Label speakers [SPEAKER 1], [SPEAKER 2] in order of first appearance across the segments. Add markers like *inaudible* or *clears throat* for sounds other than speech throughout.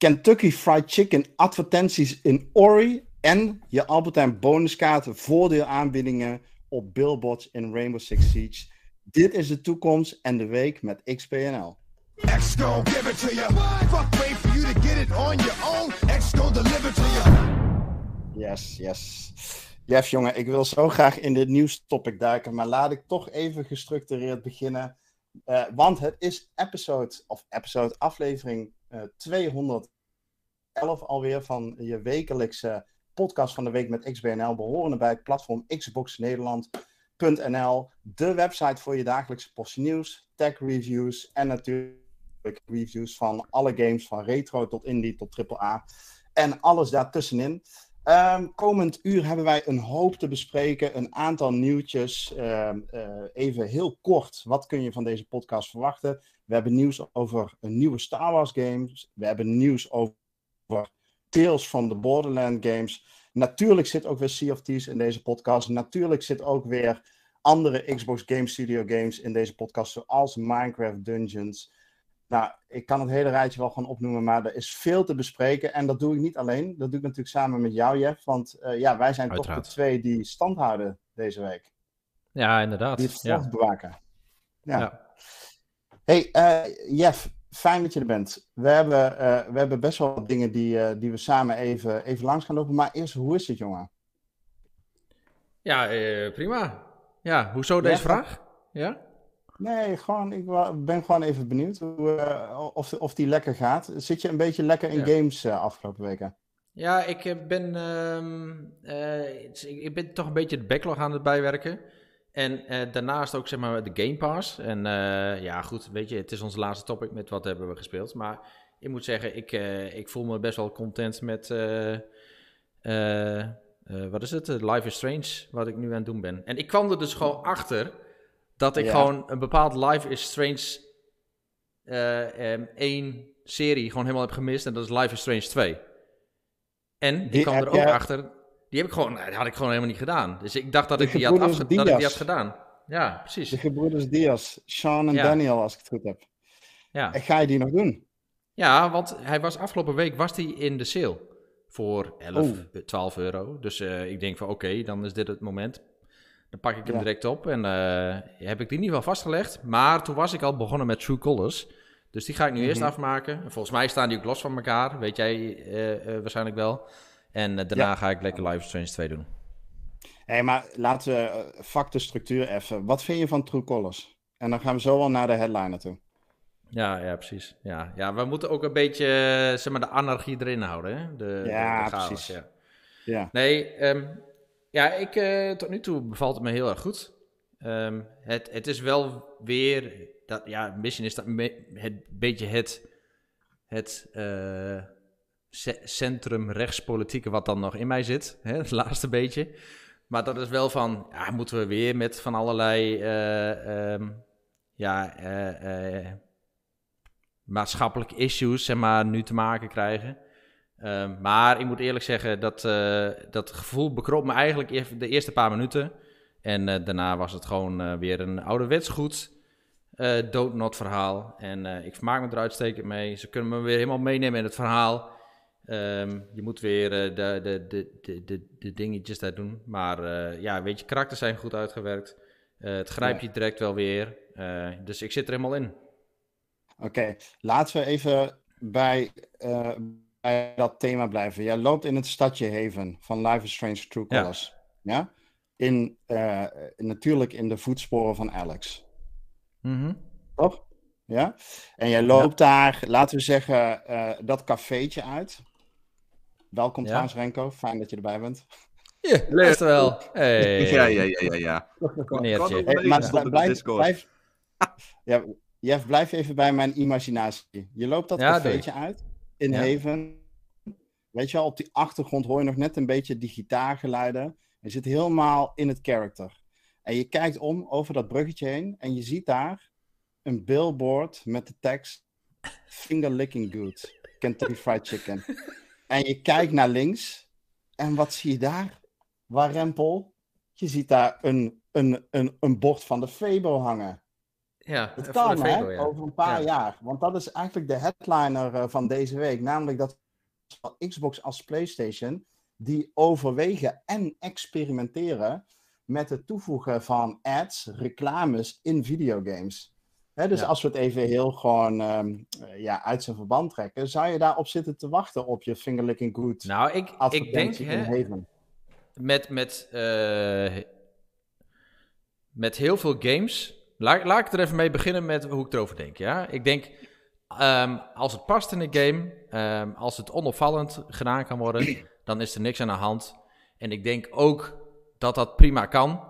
[SPEAKER 1] Kentucky Fried Chicken advertenties in Ori en je Albert Heijn bonuskaarten voordeelaanbiedingen op billboards in Rainbow Six Siege. Dit is de toekomst en de week met XPNL. X give it to you. Fuck wait for you to get it on your own. X deliver to you. Yes, yes. Jeff, jongen, ik wil zo graag in dit nieuwstopic duiken, maar laat ik toch even gestructureerd beginnen. Uh, want het is episode, of episode, aflevering eh, 211 alweer van je wekelijkse podcast van de week met XBNL, behorende bij het platform Xbox Nederland.nl. De website voor je dagelijkse portie nieuws, tech reviews en natuurlijk reviews van alle games, van retro tot indie tot AAA en alles daartussenin. Um, komend uur hebben wij een hoop te bespreken, een aantal nieuwtjes. Um, uh, even heel kort, wat kun je van deze podcast verwachten? We hebben nieuws over een nieuwe Star Wars game. We hebben nieuws over Tales from the Borderland games. Natuurlijk zit ook weer Sea of Thieves in deze podcast. Natuurlijk zit ook weer andere Xbox Game Studio games in deze podcast, zoals Minecraft Dungeons. Nou, ik kan het hele rijtje wel gaan opnoemen, maar er is veel te bespreken. En dat doe ik niet alleen. Dat doe ik natuurlijk samen met jou, Jeff. Want uh, ja, wij zijn toch de twee die stand houden deze week.
[SPEAKER 2] Ja, inderdaad.
[SPEAKER 1] Die het ja. bewaken. Ja. ja. Hey, uh, Jeff, fijn dat je er bent. We hebben, uh, we hebben best wel wat dingen die, die we samen even, even langs gaan lopen. Maar eerst, hoe is het, jongen?
[SPEAKER 2] Ja, prima. Ja, hoezo deze vraag? Ja?
[SPEAKER 1] Nee, gewoon, ik ben gewoon even benieuwd hoe, of, of die lekker gaat. Zit je een beetje lekker in games uh, afgelopen weken?
[SPEAKER 2] Ja, ik eh, ben, uh, ik ben toch een beetje de backlog aan het bijwerken. En daarnaast ook zeg maar de Game Pass. En ja, goed, weet je, het is onze laatste topic met wat hebben we gespeeld. Maar ik moet zeggen, ik, ik voel me best wel content met, wat is het, Life is Strange, wat ik nu aan het doen ben. En ik kwam er dus gewoon achter dat ik gewoon een bepaald Life is Strange uh, één serie gewoon helemaal heb gemist. En dat is Life is Strange 2. En die, kwam er ook achter. Die heb ik gewoon, dat had ik gewoon helemaal niet gedaan. Dus ik dacht dat, ik die, had dat ik die had gedaan. Ja, precies.
[SPEAKER 1] De gebroeders Diaz, Sean en Daniel, als ik het goed heb. Ja. En ga je die nog doen?
[SPEAKER 2] Ja, want hij was afgelopen week was hij in de sale voor 11, 12 euro. Dus uh, ik denk van oké, dan is dit het moment. Dan pak ik hem direct op en uh, heb ik die niet wel vastgelegd. Maar toen was ik al begonnen met True Colors. Dus die ga ik nu eerst mhm. afmaken. Volgens mij staan die ook los van elkaar, weet jij uh, waarschijnlijk wel. En daarna ga ik lekker Live Strange 2 doen.
[SPEAKER 1] Hé, hey, maar laten we vak de structuur even. Wat vind je van True Colors? En dan gaan we zo wel naar de headliner toe.
[SPEAKER 2] Ja, ja, precies. Ja, ja, we moeten ook een beetje zeg maar, de anarchie erin houden. Hè? De,
[SPEAKER 1] ja, de, precies. Ja.
[SPEAKER 2] ja. Nee, um, ja, ik, uh, tot nu toe bevalt het me heel erg goed. Um, het, het is wel weer, dat, ja, Mission is dat het beetje het, het uh, centrum rechtspolitieke wat dan nog in mij zit. Hè, het laatste beetje. Maar dat is wel van, ja, moeten we weer met van allerlei, uh, um, ja, maatschappelijke issues, zeg maar, nu te maken krijgen. Ehm, maar ik moet eerlijk zeggen, dat, dat gevoel bekroop me eigenlijk de eerste paar minuten. En daarna was het gewoon weer een ouderwets goed doodnot verhaal. En ik vermaak me er uitstekend mee. Ze kunnen me weer helemaal meenemen in het verhaal. Um, je moet weer de, de, de, de, de, dingetjes daar doen. Maar ja, weet je, karakters zijn goed uitgewerkt. het grijpt je direct wel weer. dus ik zit er helemaal in.
[SPEAKER 1] Oké, laten we even bij bij dat thema blijven. Jij loopt in het stadje Haven van Life is Strange True Colors. Ja? In, uh, natuurlijk in de voetsporen van Alex.
[SPEAKER 2] Mm
[SPEAKER 1] Toch? Ja? En jij loopt daar, laten we zeggen, uh, dat cafeetje uit. Welkom ja. trouwens, Renko. Fijn dat je erbij bent.
[SPEAKER 2] Ja, best wel. Hey.
[SPEAKER 3] Ja, ja, ja, ja. ja.
[SPEAKER 2] Hey,
[SPEAKER 1] maar blijf, blijf, ja, Jeff, blijf even bij mijn imaginatie. Je loopt dat ja, cafeetje uit in Haven. Weet je wel, op die achtergrond hoor je nog net een beetje die gitaargeluiden. Je zit helemaal in het character. En je kijkt om over dat bruggetje heen en je ziet daar een billboard met de tekst Finger licking good, Kentucky Fried Chicken. En je kijkt naar links en wat zie je daar? Waar rempel? Je ziet daar een, een, een, een bord van de Febo hangen.
[SPEAKER 2] Ja,
[SPEAKER 1] Het
[SPEAKER 2] voor
[SPEAKER 1] kan, hè,
[SPEAKER 2] ja.
[SPEAKER 1] over een paar
[SPEAKER 2] Ja.
[SPEAKER 1] jaar. Want dat is eigenlijk de headliner eh, van deze week. Namelijk dat Xbox als PlayStation die overwegen en experimenteren met het toevoegen van ads, reclames in videogames. Dus
[SPEAKER 2] Ja.
[SPEAKER 1] als we het even heel gewoon ehm, eh, ja, uit zijn verband trekken, zou je daarop zitten te wachten op je fingerlicking good
[SPEAKER 2] Nou, ik, ik denk, hè, met, met, eh, met heel veel games. Laat, laat ik er even mee beginnen met hoe ik erover denk. Ja? Ik denk, ehm, als het past in de game, ehm, als het onopvallend gedaan kan worden, dan is er niks aan de hand. En ik denk ook dat dat prima kan.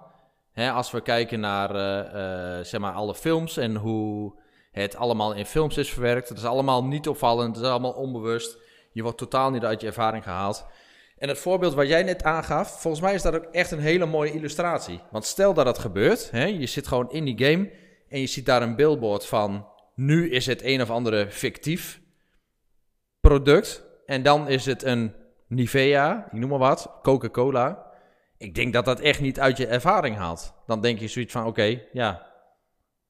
[SPEAKER 2] Hè, als we kijken naar eh, eh, zeg maar alle films en hoe het allemaal in films is verwerkt. Het is allemaal niet opvallend, het is allemaal onbewust. Je wordt totaal niet uit je ervaring gehaald. En het voorbeeld wat jij net aangaf, volgens mij is dat ook echt een hele mooie illustratie. Want stel dat dat gebeurt, hè, je zit gewoon in die game en je ziet daar een billboard van... nu is het een of andere fictief product en dan is het een Nivea, ik noem maar wat, Coca-Cola. Ik denk dat dat echt niet uit je ervaring haalt. Dan denk je zoiets van, oké, ja,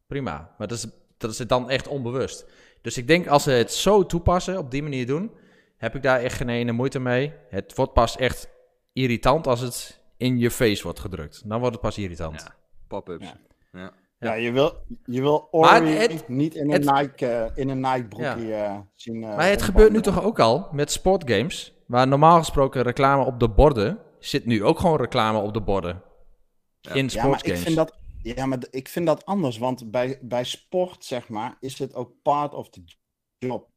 [SPEAKER 2] prima. Maar dat is, dat is het dan echt onbewust. Dus ik denk als ze het zo toepassen, op die manier doen, heb ik daar echt geen ene moeite mee. Het wordt pas echt irritant als het in je face wordt gedrukt. Dan wordt het pas irritant.
[SPEAKER 3] Ja. Pop-ups.
[SPEAKER 1] Ja.
[SPEAKER 3] Ja.
[SPEAKER 1] Ja, je wil, je wil Ori
[SPEAKER 2] het-
[SPEAKER 1] niet in
[SPEAKER 2] het-
[SPEAKER 1] een Nike, eh, in een Nike broekje eh, zien. eh,
[SPEAKER 2] Maar het gebeurt nu toch ook al met sportgames, waar normaal gesproken reclame op de borden, zit nu ook gewoon reclame op de borden.
[SPEAKER 3] Ja.
[SPEAKER 2] In
[SPEAKER 1] Ja, maar ik
[SPEAKER 2] sportgames.
[SPEAKER 1] vind dat, ja, maar ik vind dat anders, want bij, bij sport, zeg maar, is het ook part of the job.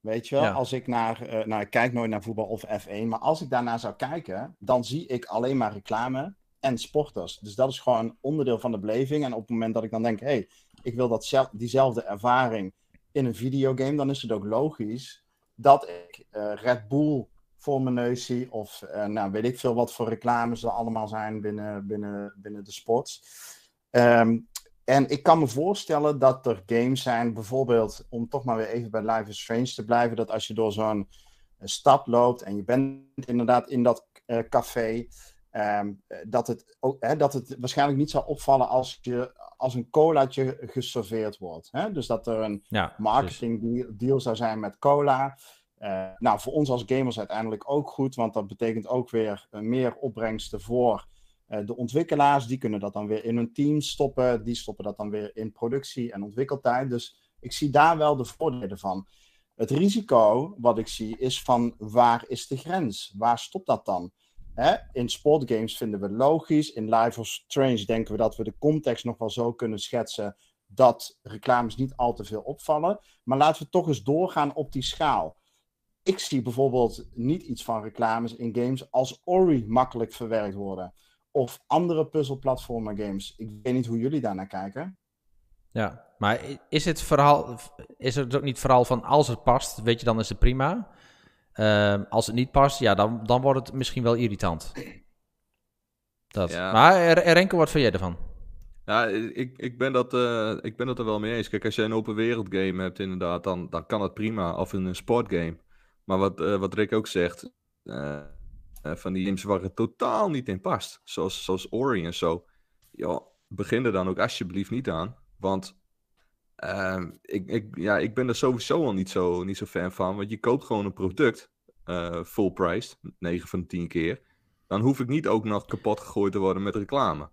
[SPEAKER 1] Weet je wel,
[SPEAKER 2] Ja.
[SPEAKER 1] als ik naar, eh, nou ik kijk nooit naar voetbal of F1, maar als ik daarnaar zou kijken, dan zie ik alleen maar reclame en sporters. Dus dat is gewoon onderdeel van de beleving. En op het moment dat ik dan denk, hé, hey, ik wil dat zel- diezelfde ervaring in een videogame, dan is het ook logisch dat ik eh, Red Bull voor mijn neus zie. Of eh, nou, weet ik veel wat voor reclames er allemaal zijn binnen, binnen, binnen de sport. Ehm, en ik kan me voorstellen dat er games zijn, bijvoorbeeld, om toch maar weer even bij Life is Strange te blijven, dat als je door zo'n eh, stad loopt en je bent inderdaad in dat eh, café, ehm, eh, dat, het ook, hè, dat het waarschijnlijk niet zal opvallen als, je, als een colaatje geserveerd wordt. Hè? Dus dat er een
[SPEAKER 2] ja,
[SPEAKER 1] marketing deal, deal zou zijn met cola. Eh, nou, voor ons als gamers uiteindelijk ook goed, want dat betekent ook weer eh, meer opbrengsten voor eh, de ontwikkelaars. Die kunnen dat dan weer in hun team stoppen, die stoppen dat dan weer in productie en ontwikkeltijd. Dus ik zie daar wel de voordelen van. Het risico wat ik zie is van waar is de grens? Waar stopt dat dan? Hè? In sportgames vinden we logisch. In Life of Strange denken we dat we de context nog wel zo kunnen schetsen dat reclames niet al te veel opvallen. Maar laten we toch eens doorgaan op die schaal. Ik zie bijvoorbeeld niet iets van reclames in games als Ori makkelijk verwerkt worden. Of andere puzzelplatformer games. Ik weet niet hoe jullie daarnaar kijken.
[SPEAKER 2] Ja, maar is het verhaal, is het ook niet vooral van als het past, weet je, dan is het prima. Ehm, als het niet past, ja, dan, dan wordt het misschien wel irritant. Dat.
[SPEAKER 3] Ja.
[SPEAKER 2] Maar Renko, wat vind jij ervan?
[SPEAKER 3] Ja, ik, ik, ben dat, eh, ik ben het er wel mee eens. Kijk, als je een open wereld game hebt, inderdaad, dan, dan kan het prima. Of een sportgame. Maar wat, eh, wat Rick ook zegt, eh, eh, van die games waar het totaal niet in past. Zoals, zoals Ori en zo. Ja, begin er dan ook alsjeblieft niet aan. Want ehm, ik, ik, ja, ik ben er sowieso al niet zo, niet zo fan van. Want je koopt gewoon een product, full price, 9 van de 10 keer. Dan hoef ik niet ook nog kapot gegooid te worden met reclame.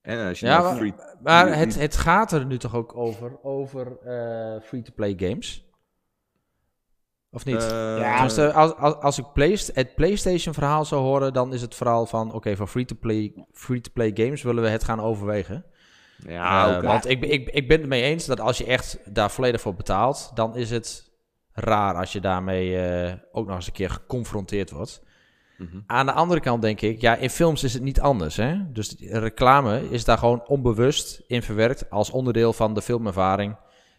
[SPEAKER 3] En als je
[SPEAKER 2] Ja,
[SPEAKER 3] nou
[SPEAKER 2] maar-
[SPEAKER 3] free...
[SPEAKER 2] Maar het, het gaat er nu toch ook over, over free-to-play games? Of niet?
[SPEAKER 3] Eh,
[SPEAKER 1] Ja,
[SPEAKER 2] als, als, als ik het PlayStation-verhaal zou horen, dan is het verhaal van: oké, voor free-to-play free-to-play games willen we het gaan overwegen.
[SPEAKER 3] ja,
[SPEAKER 2] Eh. Want ik, ik, ik ben het mee eens dat als je echt daar volledig voor betaalt, dan is het raar als je daarmee eh, ook nog eens een keer geconfronteerd wordt.
[SPEAKER 3] Mhm.
[SPEAKER 2] Aan de andere kant denk ik, ja, in films is het niet anders. Hè? Dus reclame is daar gewoon onbewust in verwerkt als onderdeel van de filmervaring.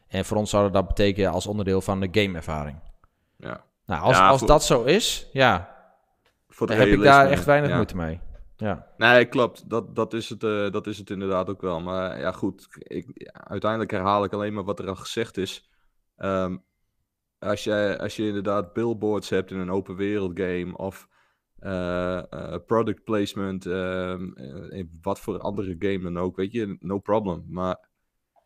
[SPEAKER 2] En voor ons zou dat betekenen als onderdeel van de gameervaring.
[SPEAKER 3] Ja.
[SPEAKER 2] Nou, als,
[SPEAKER 3] Ja,
[SPEAKER 2] als
[SPEAKER 3] voor-
[SPEAKER 2] dat zo is, ja,
[SPEAKER 3] Voor
[SPEAKER 2] dan heb ik daar echt weinig
[SPEAKER 3] ja.
[SPEAKER 2] moeite mee. Ja.
[SPEAKER 3] Nee, klopt. Dat, dat, is het, eh, dat is het inderdaad ook wel. Maar ja, goed. Ik, uiteindelijk herhaal ik alleen maar wat er al gezegd is. Ehm, als, je, als je inderdaad billboards hebt in een open wereld game of product placement, ehm, in wat voor andere game dan ook, weet je, no problem. Maar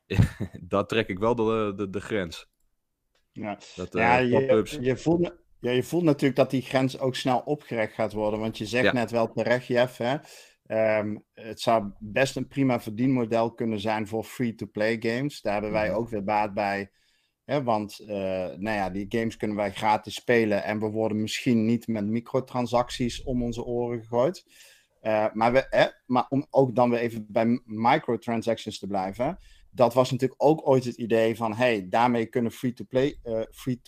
[SPEAKER 3] *laughs* daar trek ik wel de, de, de grens.
[SPEAKER 1] Ja, dat, ja je, je, voelt, ja, je voelt natuurlijk dat die grens ook snel opgerekt gaat worden. Want je zegt net wel terecht, Jeff, hè, Um, het zou best een prima verdienmodel kunnen zijn voor free-to-play games. Daar hebben wij mhm. ook weer baat bij. Hè, want uh, nou ja, die games kunnen wij gratis spelen. En we worden misschien niet met microtransacties om onze oren gegooid. Uh, maar, we, hè, maar om ook dan weer even bij microtransactions te blijven. Dat was natuurlijk ook ooit het idee van: hey, daarmee kunnen free-to-play uh, free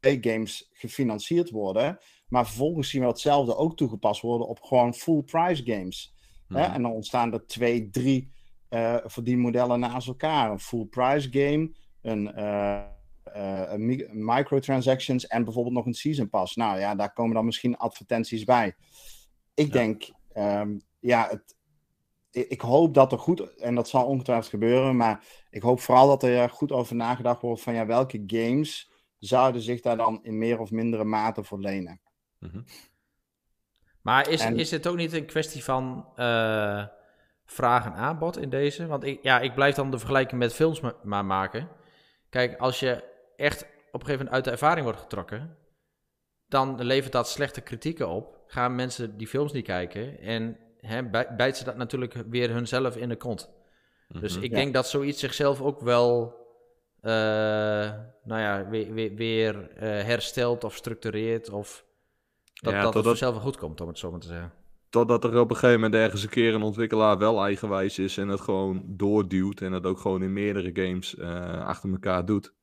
[SPEAKER 1] games gefinancierd worden. Maar vervolgens zien we hetzelfde ook toegepast worden op gewoon full price games. Hè? Mhm. En dan ontstaan er twee, drie uh, verdienmodellen naast elkaar. Een full price game, een, uh, uh, microtransactions en bijvoorbeeld nog een season pass. Nou ja, daar komen dan misschien advertenties bij. Ik denk, um, ja, het, ik hoop dat er goed, en dat zal ongetwijfeld gebeuren, maar ik hoop vooral dat er goed over nagedacht wordt van ja, welke games zouden zich daar dan in meer of mindere mate voor lenen. Mhm.
[SPEAKER 2] Maar is, is het ook niet een kwestie van uh, vraag en aanbod in deze? Want ik, ja, ik blijf dan de vergelijking met films maar maken. Kijk, als je echt op een gegeven moment uit de ervaring wordt getrokken, dan levert dat slechte kritieken op. Gaan mensen die films niet kijken en hè, bijt ze dat natuurlijk weer hunzelf in de kont. Dus mhm. ik denk dat zoiets zichzelf ook wel uh, nou ja, weer, weer, weer uh, herstelt of structureert of dat, ja, dat het vanzelf wel goed komt, om het zo maar te zeggen.
[SPEAKER 3] Totdat er op een gegeven moment ergens een keer een ontwikkelaar wel eigenwijs is en het gewoon doorduwt en het ook gewoon in meerdere games uh, achter elkaar doet.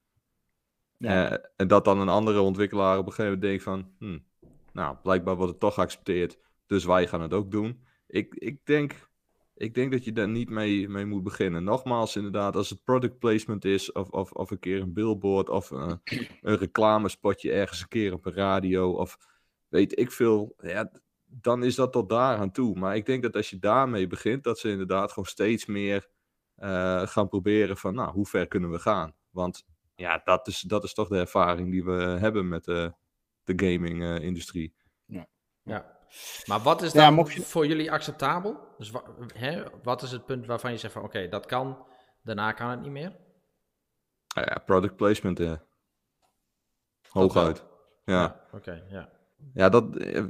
[SPEAKER 3] Ja. Uh, en dat dan een andere ontwikkelaar op een gegeven moment denkt van, hm, nou, blijkbaar wordt het toch geaccepteerd, dus wij gaan het ook doen. Ik, ik, denk, ik denk dat je daar niet mee, mee moet beginnen. Nogmaals, inderdaad, als het product placement is, of, of, of een keer een billboard, of uh, *clears throat* een reclamespotje ergens een keer op een radio, of weet ik veel, ja, dan is dat tot daar aan toe. Maar ik denk dat als je daarmee begint, dat ze inderdaad gewoon steeds meer uh, gaan proberen van, nou, hoe ver kunnen we gaan? Want ja, dat is, dat is toch de ervaring die we hebben met de, de gaming-industrie.
[SPEAKER 2] ja. ja. Maar wat is dan ja, je... voor jullie acceptabel? Dus wa hè, wat is het punt waarvan je zegt van, oké, dat kan, daarna kan het niet meer?
[SPEAKER 3] Ja, product placement, ja. Hooguit. Ja.
[SPEAKER 2] ja Oké, ja.
[SPEAKER 3] Ja, dat,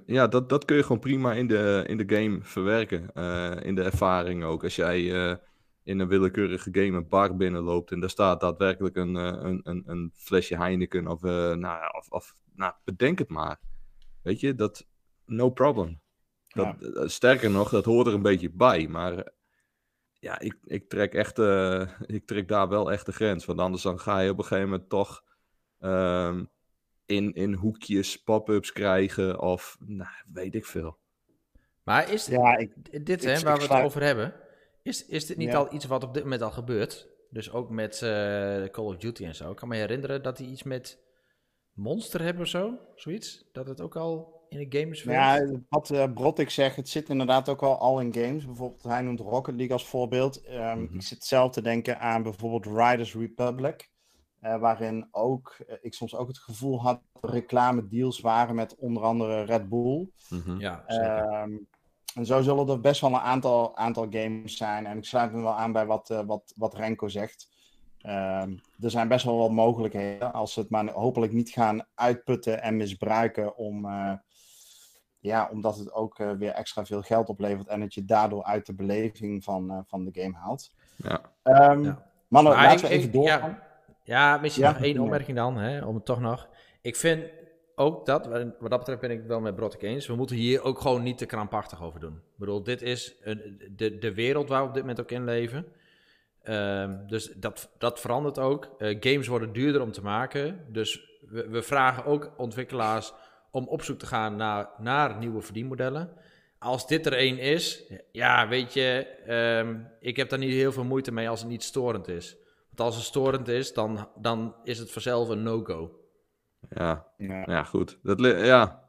[SPEAKER 3] ja dat, dat kun je gewoon prima in de, in de game verwerken. Uh, in de ervaring ook. Als jij uh, in een willekeurige game een bar binnenloopt en daar staat daadwerkelijk een, uh, een, een, een flesje Heineken of, nou, of, of nou, bedenk het maar. Weet je, dat, no problem. Dat, ja. Sterker nog, dat hoort er een beetje bij. Maar ja, ik, ik, trek echt, ik trek daar wel echt de grens. Want anders dan ga je op een gegeven moment toch... Uh, in, in hoekjes pop-ups krijgen of nou, weet ik veel.
[SPEAKER 2] Maar is ja, ik, dit hè, waar we het over hebben, is, is dit niet al iets wat op dit moment al gebeurt? Dus ook met uh, Call of Duty en zo. Ik kan me herinneren dat die iets met Monster hebben of zo, zoiets. Dat het ook al in de games
[SPEAKER 1] Ja, wat uh, Brotik zegt, het zit inderdaad ook al al in games. Bijvoorbeeld, hij noemt Rocket League als voorbeeld. Um, Ik zit zelf te denken aan bijvoorbeeld Riders Republic. Uh, waarin ook, uh, ik soms ook het gevoel had dat reclame deals waren met onder andere Red Bull.
[SPEAKER 2] Mm -hmm. Ja,
[SPEAKER 1] um, en zo zullen er best wel een aantal, aantal games zijn. En ik sluit me wel aan bij wat, uh, wat, wat Renko zegt. Um, er zijn best wel wat mogelijkheden als ze het maar hopelijk niet gaan uitputten en misbruiken om, ja, omdat het ook weer extra veel geld oplevert en het je daardoor uit de beleving van, van de game haalt.
[SPEAKER 3] Ja.
[SPEAKER 1] Um, ja. Mannen, laten we even doorgaan.
[SPEAKER 2] Ja. Ja, misschien nog één opmerking dan, hè, om het toch nog. Ik vind ook dat, wat dat betreft ben ik het wel met Brottek eens. We moeten hier ook gewoon niet te krampachtig over doen. Ik bedoel, dit is een, de, de wereld waar we op dit moment ook in leven. Um, dus dat, dat verandert ook. Uh, games worden duurder om te maken. Dus we, we, vragen ook ontwikkelaars om op zoek te gaan naar, naar nieuwe verdienmodellen. Als dit er één is, ja, weet je, um, ik heb daar niet heel veel moeite mee als het niet storend is als het storend is, dan, dan is het vanzelf een no-go.
[SPEAKER 3] Ja. ja, ja. goed. Dat, ja.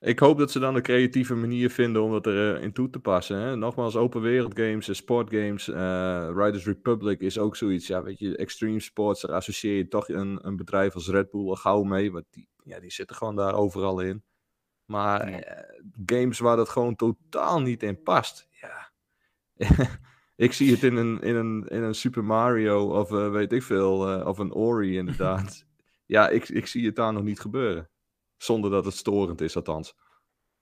[SPEAKER 3] Ik hoop dat ze dan een creatieve manier vinden om dat erin uh, toe te passen. Hè? Nogmaals, open wereld games, uh, sportgames, uh, Riders Republic is ook zoiets. Ja, weet je, extreme sports, daar associeer je toch een, een bedrijf als Red Bull al gauw mee. Want die, ja, die zitten gewoon daar overal in. Maar eh, games waar dat gewoon totaal niet in past. Ja. *laughs* ik zie het in een, in een, in een Super Mario of eh, weet ik veel, eh, of een Ori inderdaad. *laughs* ja, ik, ik zie het daar nog niet gebeuren. Zonder dat het storend is, althans.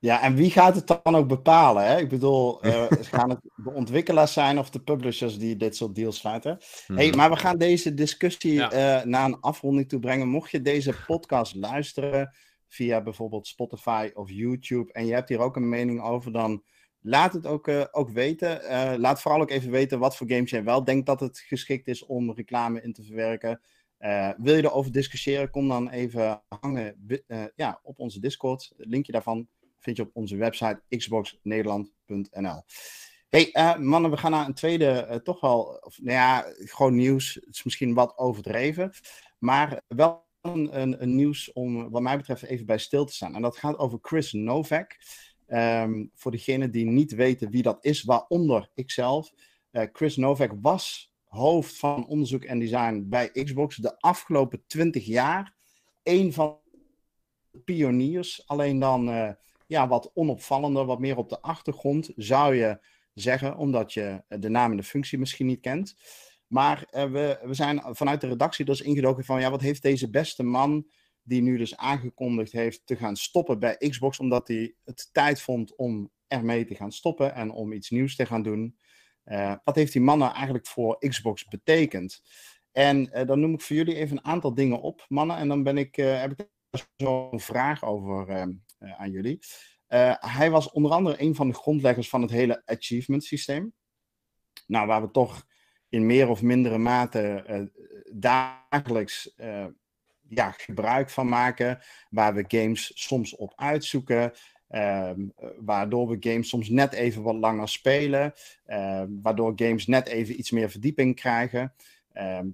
[SPEAKER 1] Ja, en wie gaat het dan ook bepalen? Hè? Ik bedoel, eh, *laughs* gaan het de ontwikkelaars zijn of de publishers die dit soort deals sluiten? Hey,
[SPEAKER 3] Mhm.
[SPEAKER 1] maar we gaan deze discussie
[SPEAKER 2] Ja.
[SPEAKER 1] eh, naar een afronding toe brengen. Mocht je deze podcast luisteren via bijvoorbeeld Spotify of YouTube en je hebt hier ook een mening over, dan laat het ook, eh, ook weten. Eh, laat vooral ook even weten wat voor games jij wel denkt dat het geschikt is om reclame in te verwerken. Eh, wil je erover discussiëren, kom dan even hangen eh, ja, op onze Discord. Het linkje daarvan vind je op onze website xboxnederland.nl. Hey, eh, mannen, we gaan naar een tweede, eh, toch wel, of, nou ja, gewoon nieuws. Het is misschien wat overdreven, maar wel een, een, een nieuws om, wat mij betreft, even bij stil te staan. En dat gaat over Chris Novak. Ehm, voor degenen die niet weten wie dat is, waaronder ikzelf. Eh, Chris Novak was hoofd van onderzoek en design bij Xbox de afgelopen 20 jaar. Een van de pioniers, alleen dan ja, wat onopvallender, wat meer op de achtergrond, zou je zeggen, omdat je de naam en de functie misschien niet kent. Maar eh, we, we zijn vanuit de redactie dus ingedoken van, ja, wat heeft deze beste man, die nu dus aangekondigd heeft te gaan stoppen bij Xbox, omdat hij het tijd vond om ermee te gaan stoppen en om iets nieuws te gaan doen. Eh, wat heeft die man nou eigenlijk voor Xbox betekend? En eh, dan noem ik voor jullie even een aantal dingen op, mannen, en dan ben ik, heb ik zo'n vraag over aan jullie. Eh, hij was onder andere een van de grondleggers van het hele achievement systeem. Nou, waar we toch in meer of mindere mate eh, dagelijks eh, ja, gebruik van maken. Waar we games soms op uitzoeken. ehm, eh, waardoor we games soms net even wat langer spelen. ehm, waardoor games net even iets meer verdieping krijgen. Ehm,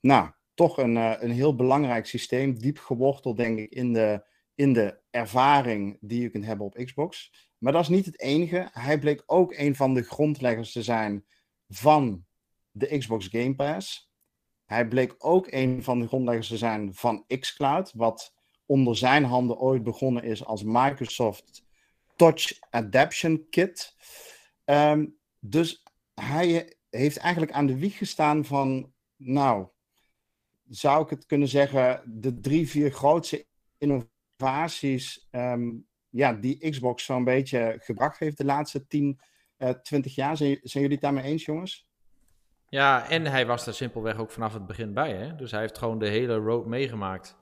[SPEAKER 1] nou, toch een, eh, een heel belangrijk systeem. Diep geworteld, denk ik, in de, in de ervaring die je kunt hebben op Xbox. Maar dat is niet het enige. Hij bleek ook een van de grondleggers te zijn van de Xbox Game Pass. Hij bleek ook een van de grondleggers te zijn van xCloud, wat onder zijn handen ooit begonnen is als Microsoft Touch Adaption Kit. Ehm, dus hij heeft eigenlijk aan de wieg gestaan van, nou, zou ik het kunnen zeggen, de drie, vier grootste innovaties ehm, ja, die Xbox zo'n beetje gebracht heeft de laatste 10, eh 20 jaar. Zijn, zijn jullie het daarmee eens, jongens?
[SPEAKER 2] Ja, en hij was er simpelweg ook vanaf het begin bij. Hè? Dus hij heeft gewoon de hele road meegemaakt.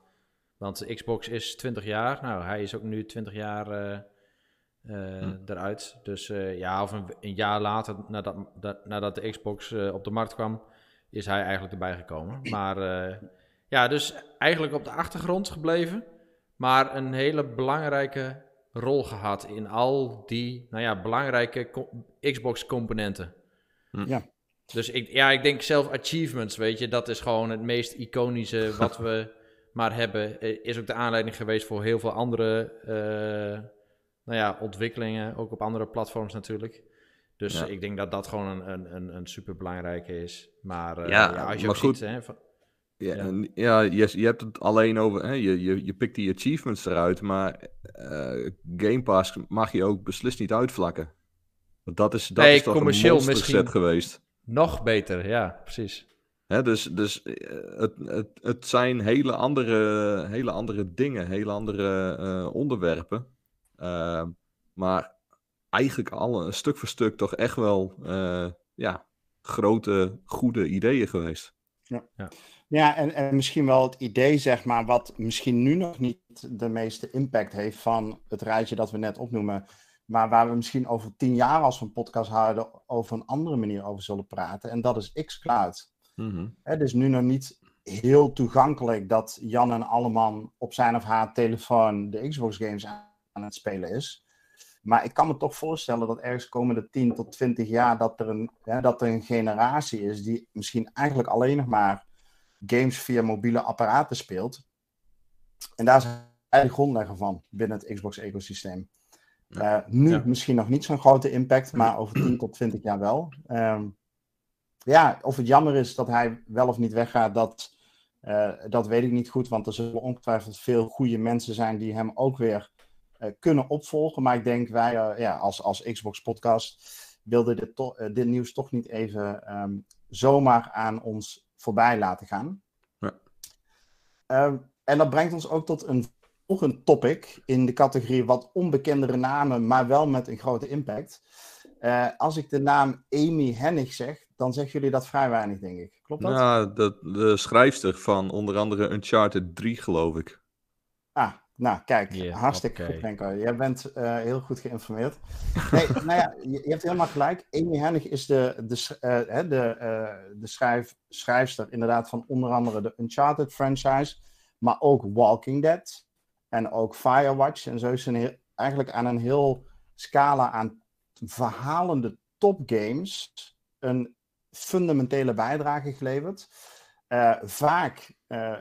[SPEAKER 2] Want de Xbox is 20 jaar. Nou, hij is ook nu 20 jaar eh, eh,
[SPEAKER 3] Hm.
[SPEAKER 2] eruit. Dus eh, ja, of een, een jaar later, nadat, dat, nadat de Xbox eh, op de markt kwam, is hij eigenlijk erbij gekomen. Maar eh, ja, dus eigenlijk op de achtergrond gebleven. Maar een hele belangrijke rol gehad in al die, nou ja, belangrijke co- Xbox-componenten.
[SPEAKER 1] Ja.
[SPEAKER 2] Dus ik, ja, ik denk zelf achievements, weet je, dat is gewoon het meest iconische *laughs* wat we maar hebben. Eh, Is ook de aanleiding geweest voor heel veel andere eh, nou ja, ontwikkelingen, ook op andere platforms natuurlijk. Dus
[SPEAKER 3] Ja.
[SPEAKER 2] ik denk dat dat gewoon een, een, een, een super belangrijke is. Maar eh,
[SPEAKER 3] Ja,
[SPEAKER 2] ja, als je
[SPEAKER 3] maar
[SPEAKER 2] ook
[SPEAKER 3] goed.
[SPEAKER 2] ziet, hè, van-
[SPEAKER 3] Ja,
[SPEAKER 2] Ja.
[SPEAKER 3] en- ja je, je hebt het alleen over, hè, je, je, je pikt die achievements eruit, maar eh, Game Pass mag je ook beslist niet uitvlakken. Want dat is, dat
[SPEAKER 2] Nee,
[SPEAKER 3] is toch een
[SPEAKER 2] commercieel
[SPEAKER 3] monsterset
[SPEAKER 2] misschien.
[SPEAKER 3] geweest.
[SPEAKER 2] nog beter, ja, precies.
[SPEAKER 3] Hè, dus dus eh, het, het, het zijn hele andere, hele andere dingen, hele andere eh, onderwerpen. Maar eigenlijk alle, stuk voor stuk toch echt wel eh, ja, grote, goede ideeën geweest.
[SPEAKER 1] Ja, en, en misschien wel het idee, zeg maar, wat misschien nu nog niet de meeste impact heeft van het rijtje dat we net opnoemen, maar waar we misschien over tien jaar als we een podcast houden over een andere manier over zullen praten. En dat is xCloud.
[SPEAKER 3] Mhm.
[SPEAKER 1] Het is nu nog niet heel toegankelijk dat Jan en Alleman op zijn of haar telefoon de Xbox games aan het spelen is. Maar ik kan me toch voorstellen dat ergens komende 10 tot 20 jaar dat er een, hè, dat er een generatie is die misschien eigenlijk alleen nog maar games via mobiele apparaten speelt. En daar is hij de grondlegger van binnen het Xbox-ecosysteem. Eh, nu
[SPEAKER 2] Ja.
[SPEAKER 1] misschien nog niet zo'n grote impact, maar over 10 *clears throat* tot 20 jaar wel. Ehm, ja, of het jammer is dat hij wel of niet weggaat, dat, eh, dat weet ik niet goed. Want er zullen ongetwijfeld veel goede mensen zijn die hem ook weer kunnen opvolgen. Maar ik denk wij ja, als, als Xbox podcast wilden dit, dit nieuws toch niet even ehm, zomaar aan ons voorbij laten gaan. Ja. Ehm, en dat brengt ons ook tot een volgend topic in de categorie wat onbekendere namen, maar wel met een grote impact. Uh, als ik de naam Amy Hennig zeg, dan zeggen jullie dat vrij weinig, denk ik. Klopt dat?
[SPEAKER 3] Ja, de, de schrijfster van onder andere Uncharted 3, geloof ik.
[SPEAKER 1] Ah, nou kijk, hartstikke goed, Renko. Jij bent uh, heel goed geïnformeerd. Nee, *laughs* nou ja, je, je, hebt helemaal gelijk. Amy Hennig is de, de, uh, de, de schrijf, schrijfster inderdaad van onder andere de Uncharted franchise, maar ook Walking Dead en ook Firewatch. En zo is ze eigenlijk aan een heel scala aan verhalende topgames een fundamentele bijdrage geleverd. Uh, vaak uh,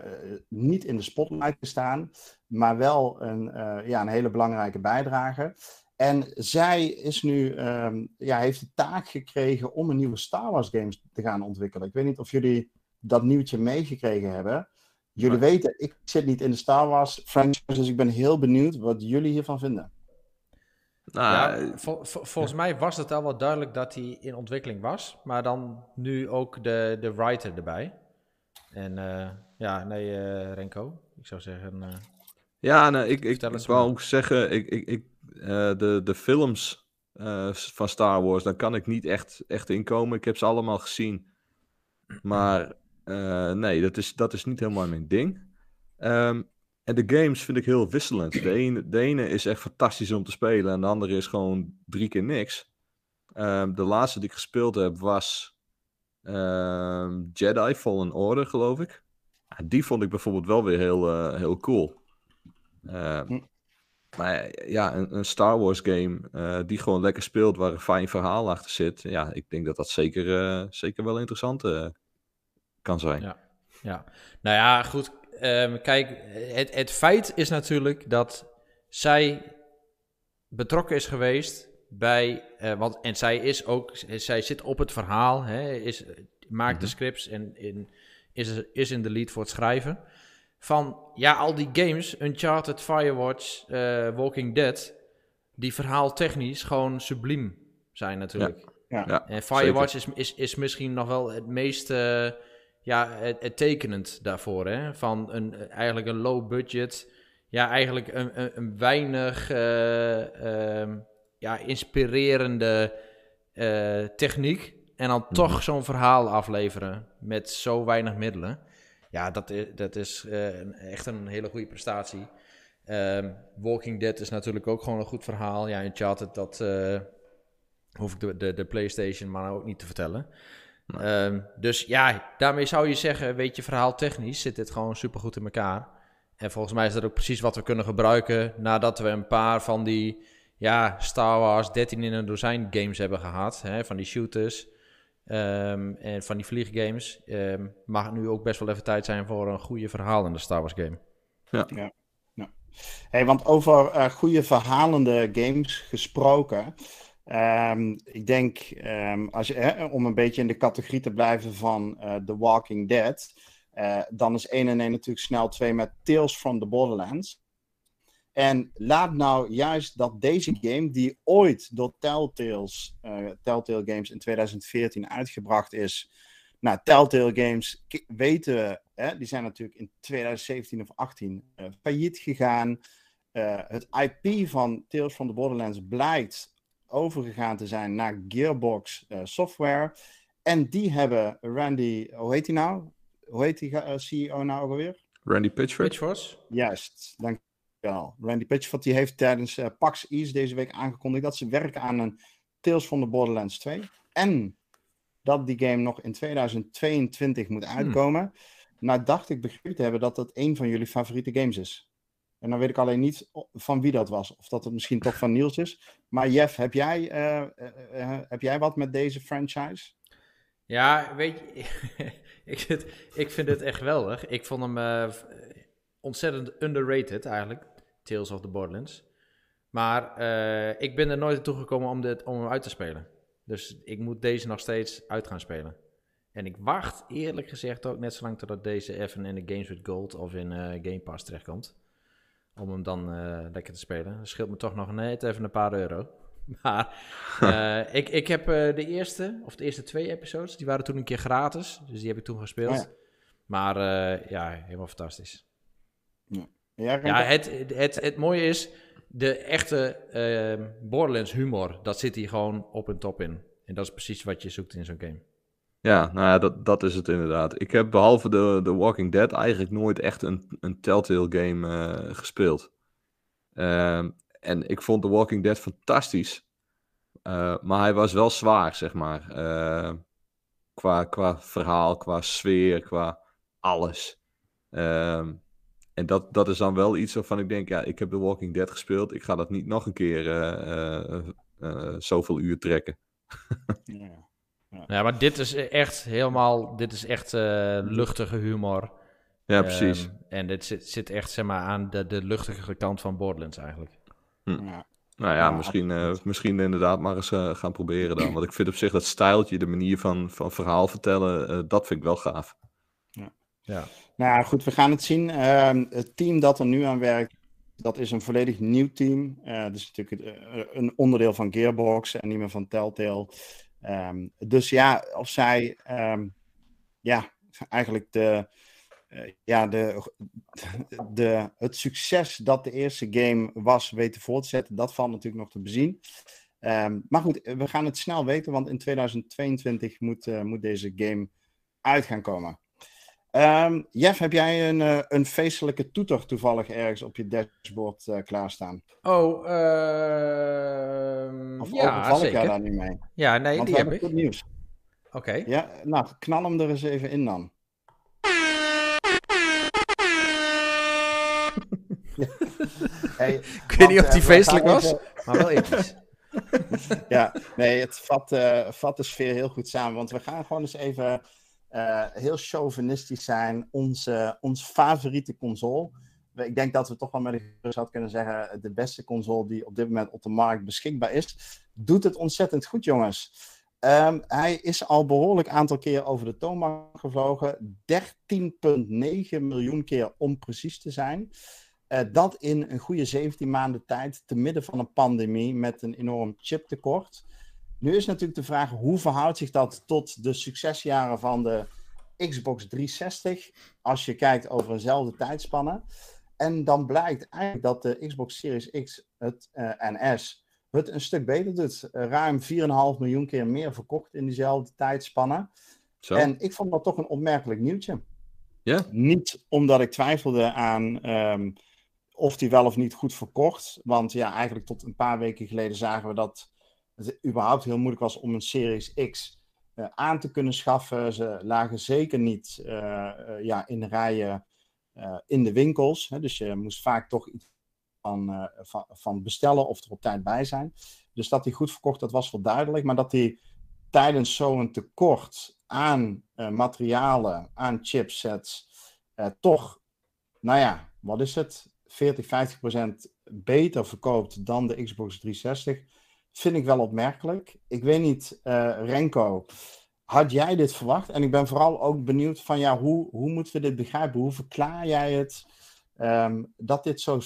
[SPEAKER 1] niet in de spotlight te staan, maar wel een, uh, ja, een hele belangrijke bijdrage. En zij is nu, um, ja, heeft de taak gekregen om een nieuwe Star Wars game te gaan ontwikkelen. Ik weet niet of jullie dat nieuwtje meegekregen hebben. Jullie weten, ik zit niet in de Star Wars franchise, dus ik ben heel benieuwd wat jullie hiervan vinden.
[SPEAKER 2] Nou, ja, volgens mij was het al wel duidelijk dat hij in ontwikkeling was, maar dan nu ook de, de writer erbij. En uh, ja, nee, uh, Renko, ik zou zeggen. Uh,
[SPEAKER 3] ja, nou, ik, ik, ik wou ook zeggen, ik, ik, ik, de, de films van Star Wars, daar kan ik niet echt, echt inkomen. Ik heb ze allemaal gezien. Maar nee, dat is, dat is niet helemaal mijn ding. Um, en de games vind ik heel wisselend. De ene, de ene is echt fantastisch om te spelen en de andere is gewoon drie keer niks. Um, de laatste die ik gespeeld heb was Jedi Fallen Order, geloof ik. Die vond ik bijvoorbeeld wel weer heel, uh, heel cool. Um, maar ja, een, een, Star Wars game uh, die gewoon lekker speelt, waar een fijn verhaal achter zit. Ja, ik denk dat dat zeker, uh, zeker wel interessant kan zijn.
[SPEAKER 2] Ja. ja, nou ja, goed. Um, kijk, het, het feit is natuurlijk dat zij betrokken is geweest bij, uh, want, en zij is ook, zij zit op het verhaal, hè, is, maakt de mhm. scripts en in, is, is in de lead voor het schrijven. Van, ja, al die games, Uncharted, Firewatch, uh, Walking Dead, die verhaaltechnisch gewoon subliem zijn natuurlijk. Ja, ja. En Firewatch is, is, is misschien nog wel het meest... Uh, ja, het, tekenend daarvoor. Hè? Van een, eigenlijk een low budget, ja, eigenlijk een, een, een weinig uh, ja, inspirerende uh, techniek. En dan toch mhm. zo'n verhaal afleveren met zo weinig middelen. Ja, dat is, dat is uh, echt een hele goede prestatie. Um, Walking Dead is natuurlijk ook gewoon een goed verhaal. Ja, Uncharted, dat hoef ik de, de, de PlayStation maar ook niet te vertellen. Um, dus ja, daarmee zou je zeggen, weet je, verhaal technisch zit dit gewoon supergoed in elkaar. En volgens mij is dat ook precies wat we kunnen gebruiken nadat we een paar van die ja, Star Wars 13 in een dozijn games hebben gehad. Hè, van die shooters um, en van die vlieggames. Um, mag het nu ook best wel even tijd zijn voor een goede verhaal in de Star Wars game.
[SPEAKER 1] Ja. ja. ja. Hey, want over uh, goede verhalende games gesproken. Um, ik denk, um, als je, hè, om een beetje in de categorie te blijven van uh, The Walking Dead, uh, dan is 1 en 1 natuurlijk snel 2 met Tales from the Borderlands. En laat nou juist dat deze game, die ooit door Telltales, uh, Telltale Games in 2014 uitgebracht is. Nou, Telltale Games weten we, hè, die zijn natuurlijk in 2017 of 18 failliet gegaan. het IP van Tales from the Borderlands blijkt overgegaan te zijn naar Gearbox uh, Software. En die hebben Randy, hoe heet hij nou? Hoe heet die uh, CEO nou ook alweer?
[SPEAKER 3] Randy Pitchford.
[SPEAKER 2] Pitchford.
[SPEAKER 1] Juist, Randy Pitchford die heeft tijdens uh, PAX East deze week aangekondigd dat ze werken aan een Tales from the Borderlands 2. En dat die game nog in 2022 moet hmm. uitkomen. Nou dacht ik begrepen te hebben dat dat een van jullie favoriete games is. En dan weet ik alleen niet van wie dat was. Of dat het misschien toch van Niels is. Maar Jeff, heb jij, uh, uh, heb jij wat met deze franchise?
[SPEAKER 2] Ja, weet je, *laughs* ik, vind, ik vind het echt geweldig. Ik vond hem uh, ontzettend underrated eigenlijk. Tales of the Borderlands. Maar ik ben er nooit toe gekomen om, dit, om hem uit te spelen. Dus ik moet deze nog steeds uit gaan spelen. En ik wacht eerlijk gezegd ook net zolang totdat deze even in de Games with Gold of in Game Pass terechtkomt. om hem dan eh, lekker te spelen. Dat scheelt me toch nog net even een paar euro. *laughs* Maar *laughs* eh, ik, ik heb eh, de eerste, of de eerste twee episodes, die waren toen een keer gratis. Dus die heb ik toen gespeeld.
[SPEAKER 1] Oh ja.
[SPEAKER 2] Maar eh, ja, helemaal fantastisch.
[SPEAKER 1] Ja,
[SPEAKER 2] Ja, het, het, het mooie is, de echte ehm, Borderlands humor, dat zit hier gewoon op en top in. En dat is precies wat je zoekt in zo'n game.
[SPEAKER 3] Ja, nou ja, dat, dat is het inderdaad. Ik heb behalve de, de Walking Dead eigenlijk nooit echt een, een Telltale game eh, gespeeld. Ehm, en ik vond The Walking Dead fantastisch. Eh, maar hij was wel zwaar, zeg maar. Eh, qua, qua verhaal, qua sfeer, qua alles. Ehm, en dat, dat is dan wel iets waarvan ik denk, ja, ik heb The Walking Dead gespeeld. Ik ga dat niet nog een keer eh, eh, eh, zoveel uur trekken. *laughs*
[SPEAKER 1] Ja.
[SPEAKER 2] Ja, maar dit is echt helemaal, dit is echt eh, luchtige humor.
[SPEAKER 3] Ja, precies.
[SPEAKER 2] Ehm, en dit zit, zit echt, zeg maar, aan de, de luchtige kant van Borderlands eigenlijk.
[SPEAKER 1] Ja.
[SPEAKER 3] Nou ja,
[SPEAKER 1] Ja,
[SPEAKER 3] misschien, eh, misschien inderdaad maar eens gaan proberen dan. Want ik vind op zich dat stijltje, de manier van, van verhaal vertellen, eh, dat vind ik wel gaaf.
[SPEAKER 2] Ja.
[SPEAKER 1] Nou goed, we gaan het zien. Ehm, het team dat er nu aan werkt, dat is een volledig nieuw team. Eh dat is natuurlijk eh, een onderdeel van Gearbox en niet meer van Telltale. Ehm, dus ja, of zij ehm, ja, eigenlijk de, eh, ja, de, de, het succes dat de eerste game was weten voort te zetten, dat valt natuurlijk nog te bezien. Maar goed, we gaan het snel weten, want in 2022 moet, eh, moet deze game uit gaan komen. Ehm, Jeff, heb jij een, eh, een feestelijke toeter toevallig ergens op je dashboard eh, klaarstaan?
[SPEAKER 2] Oh, ehm
[SPEAKER 1] Of
[SPEAKER 2] ja,
[SPEAKER 1] overval ik daar niet mee?
[SPEAKER 2] Ja, nee,
[SPEAKER 1] Want
[SPEAKER 2] die heb ik.
[SPEAKER 1] goed nieuws.
[SPEAKER 2] Oké.
[SPEAKER 1] Ja, nou, knal hem er eens even in dan. *laughs* Hey,
[SPEAKER 2] Ik weet niet of die
[SPEAKER 1] eh,
[SPEAKER 2] feestelijk was,
[SPEAKER 1] even-
[SPEAKER 2] maar wel episch. *laughs*
[SPEAKER 1] ja, nee, het vat, vat de sfeer heel goed samen. Want we gaan gewoon eens even eh, heel chauvinistisch zijn. Onze, ons favoriete console. Ik denk dat we toch wel met een gerust kunnen zeggen. De beste console die op dit moment op de markt beschikbaar is. Doet het ontzettend goed, jongens. Ehm, hij is al behoorlijk aantal keer over de toonbank gevlogen. 13,9 miljoen keer om precies te zijn. Eh, dat in een goede 17 maanden tijd, te midden van een pandemie met een enorm chiptekort. Nu is natuurlijk de vraag, hoe verhoudt zich dat tot de succesjaren van de Xbox 360, als je kijkt over eenzelfde tijdspanne. En dan blijkt eigenlijk dat de Xbox Series X het, eh, en S het een stuk beter doet. Eh, ruim 4,5 miljoen keer meer verkocht in diezelfde tijdspanne.
[SPEAKER 3] Zo.
[SPEAKER 1] En ik vond dat toch een opmerkelijk nieuwtje.
[SPEAKER 3] Ja?
[SPEAKER 1] Niet omdat ik twijfelde aan ehm, of die wel of niet goed verkocht. Want ja, eigenlijk tot een paar weken geleden zagen we dat het überhaupt heel moeilijk was om een Series X eh, aan te kunnen schaffen. Ze lagen zeker niet eh, eh, ja, in rijen in de winkels. Hè, dus je moest vaak toch iets van, van, van bestellen of er op tijd bij zijn. Dus dat die goed verkocht, dat was wel duidelijk. Maar dat die tijdens zo'n tekort aan materialen, aan chipsets, toch, nou ja, wat is het? 40, 50 procent beter verkoopt dan de Xbox 360. Vind ik wel opmerkelijk. Ik weet niet, eh, Renko, had jij dit verwacht? En ik ben vooral ook benieuwd van, ja, hoe, hoe moeten we dit begrijpen? Hoe verklaar jij het ehm, dat dit zo,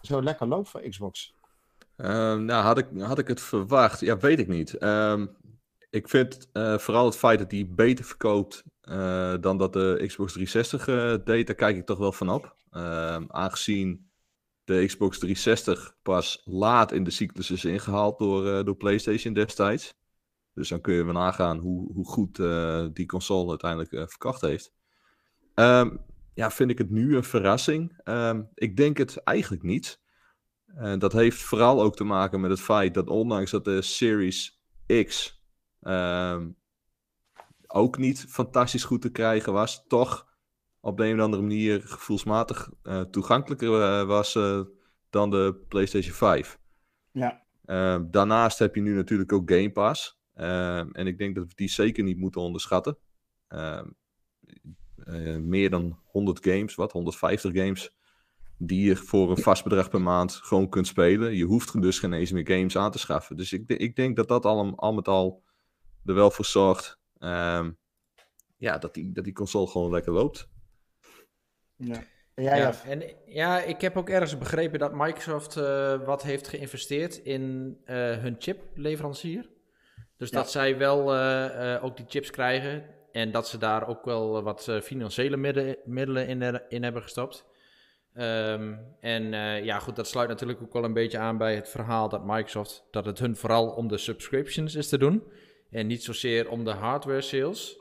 [SPEAKER 1] zo lekker loopt voor Xbox?
[SPEAKER 3] Ehm, nou, had ik, had ik het verwacht? Ja, weet ik niet. Ehm, ik vind eh, vooral het feit dat die beter verkoopt eh, dan dat de Xbox 360 eh, deed, daar kijk ik toch wel van op. Aangezien de Xbox 360 pas laat in de cyclus is ingehaald door, eh, door PlayStation destijds. Dus dan kun je nagaan hoe, hoe goed eh, die console uiteindelijk eh, verkocht heeft. Ehm, ja, vind ik het nu een verrassing? Ehm, ik denk het eigenlijk niet. En dat heeft vooral ook te maken met het feit dat ondanks dat de Series X ehm, ook niet fantastisch goed te krijgen was, toch op de een of andere manier gevoelsmatig eh, toegankelijker eh, was eh, dan de PlayStation 5.
[SPEAKER 1] Ja,
[SPEAKER 3] Ehm, daarnaast heb je nu natuurlijk ook Game Pass. Ehm, en ik denk dat we die zeker niet moeten onderschatten. Ehm, eh, meer dan 100 games, wat? 150 games. Die je voor een vast bedrag per maand gewoon kunt spelen. Je hoeft dus geen eens meer games aan te schaffen. Dus ik, ik denk dat dat al, al met al er wel voor zorgt. ja, dat die, dat die console gewoon lekker loopt.
[SPEAKER 1] Ja. Ja,
[SPEAKER 2] en ja, ik heb ook ergens begrepen dat Microsoft eh, wat heeft geïnvesteerd in eh, hun chipleverancier. Dus
[SPEAKER 1] Ja.
[SPEAKER 2] dat zij wel eh, eh, ook die chips krijgen en dat ze daar ook wel wat eh, financiële midden- middelen in, er- in hebben gestopt. Ehm, en eh, ja, goed, dat sluit natuurlijk ook wel een beetje aan bij het verhaal dat Microsoft, dat het hun vooral om de subscriptions is te doen. En niet zozeer om de hardware sales.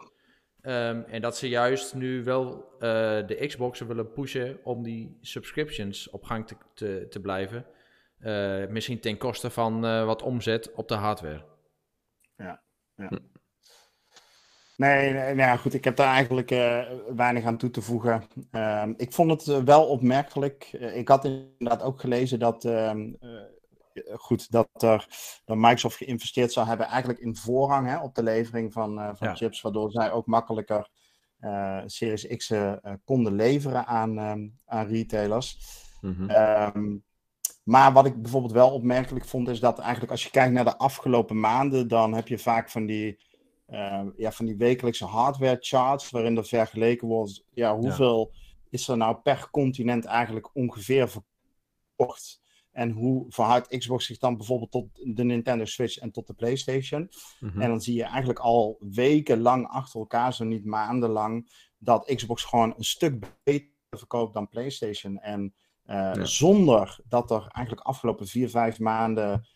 [SPEAKER 2] Ehm, en dat ze juist nu wel eh, de Xboxen willen pushen om die subscriptions op gang te, te, te blijven. Eh, misschien ten koste van eh, wat omzet op de hardware.
[SPEAKER 1] Nee, nee, nou ja, goed, ik heb daar eigenlijk eh, weinig aan toe te voegen. Ehm, ik vond het wel opmerkelijk. Ik had inderdaad ook gelezen dat, ehm, eh, goed, dat, er, dat Microsoft geïnvesteerd zou hebben eigenlijk in voorrang hè, op de levering van, eh, van
[SPEAKER 2] Ja.
[SPEAKER 1] chips, waardoor zij ook makkelijker eh, Series X eh, eh, konden leveren aan, ehm, aan retailers.
[SPEAKER 3] Mhm.
[SPEAKER 1] Ehm, maar wat ik bijvoorbeeld wel opmerkelijk vond, is dat eigenlijk als je kijkt naar de afgelopen maanden, dan heb je vaak van die, ja, van die wekelijkse hardware charts, waarin er vergeleken wordt, ja, hoeveel is er nou per continent eigenlijk ongeveer verkocht? En hoe verhoudt Xbox zich dan bijvoorbeeld tot de Nintendo Switch en tot de PlayStation?
[SPEAKER 3] Mhm.
[SPEAKER 1] En dan zie je eigenlijk al wekenlang achter elkaar, zo niet maandenlang, dat Xbox gewoon een stuk beter verkoopt dan PlayStation. En eh,
[SPEAKER 3] Ja.
[SPEAKER 1] zonder dat er eigenlijk afgelopen vier, vijf maanden,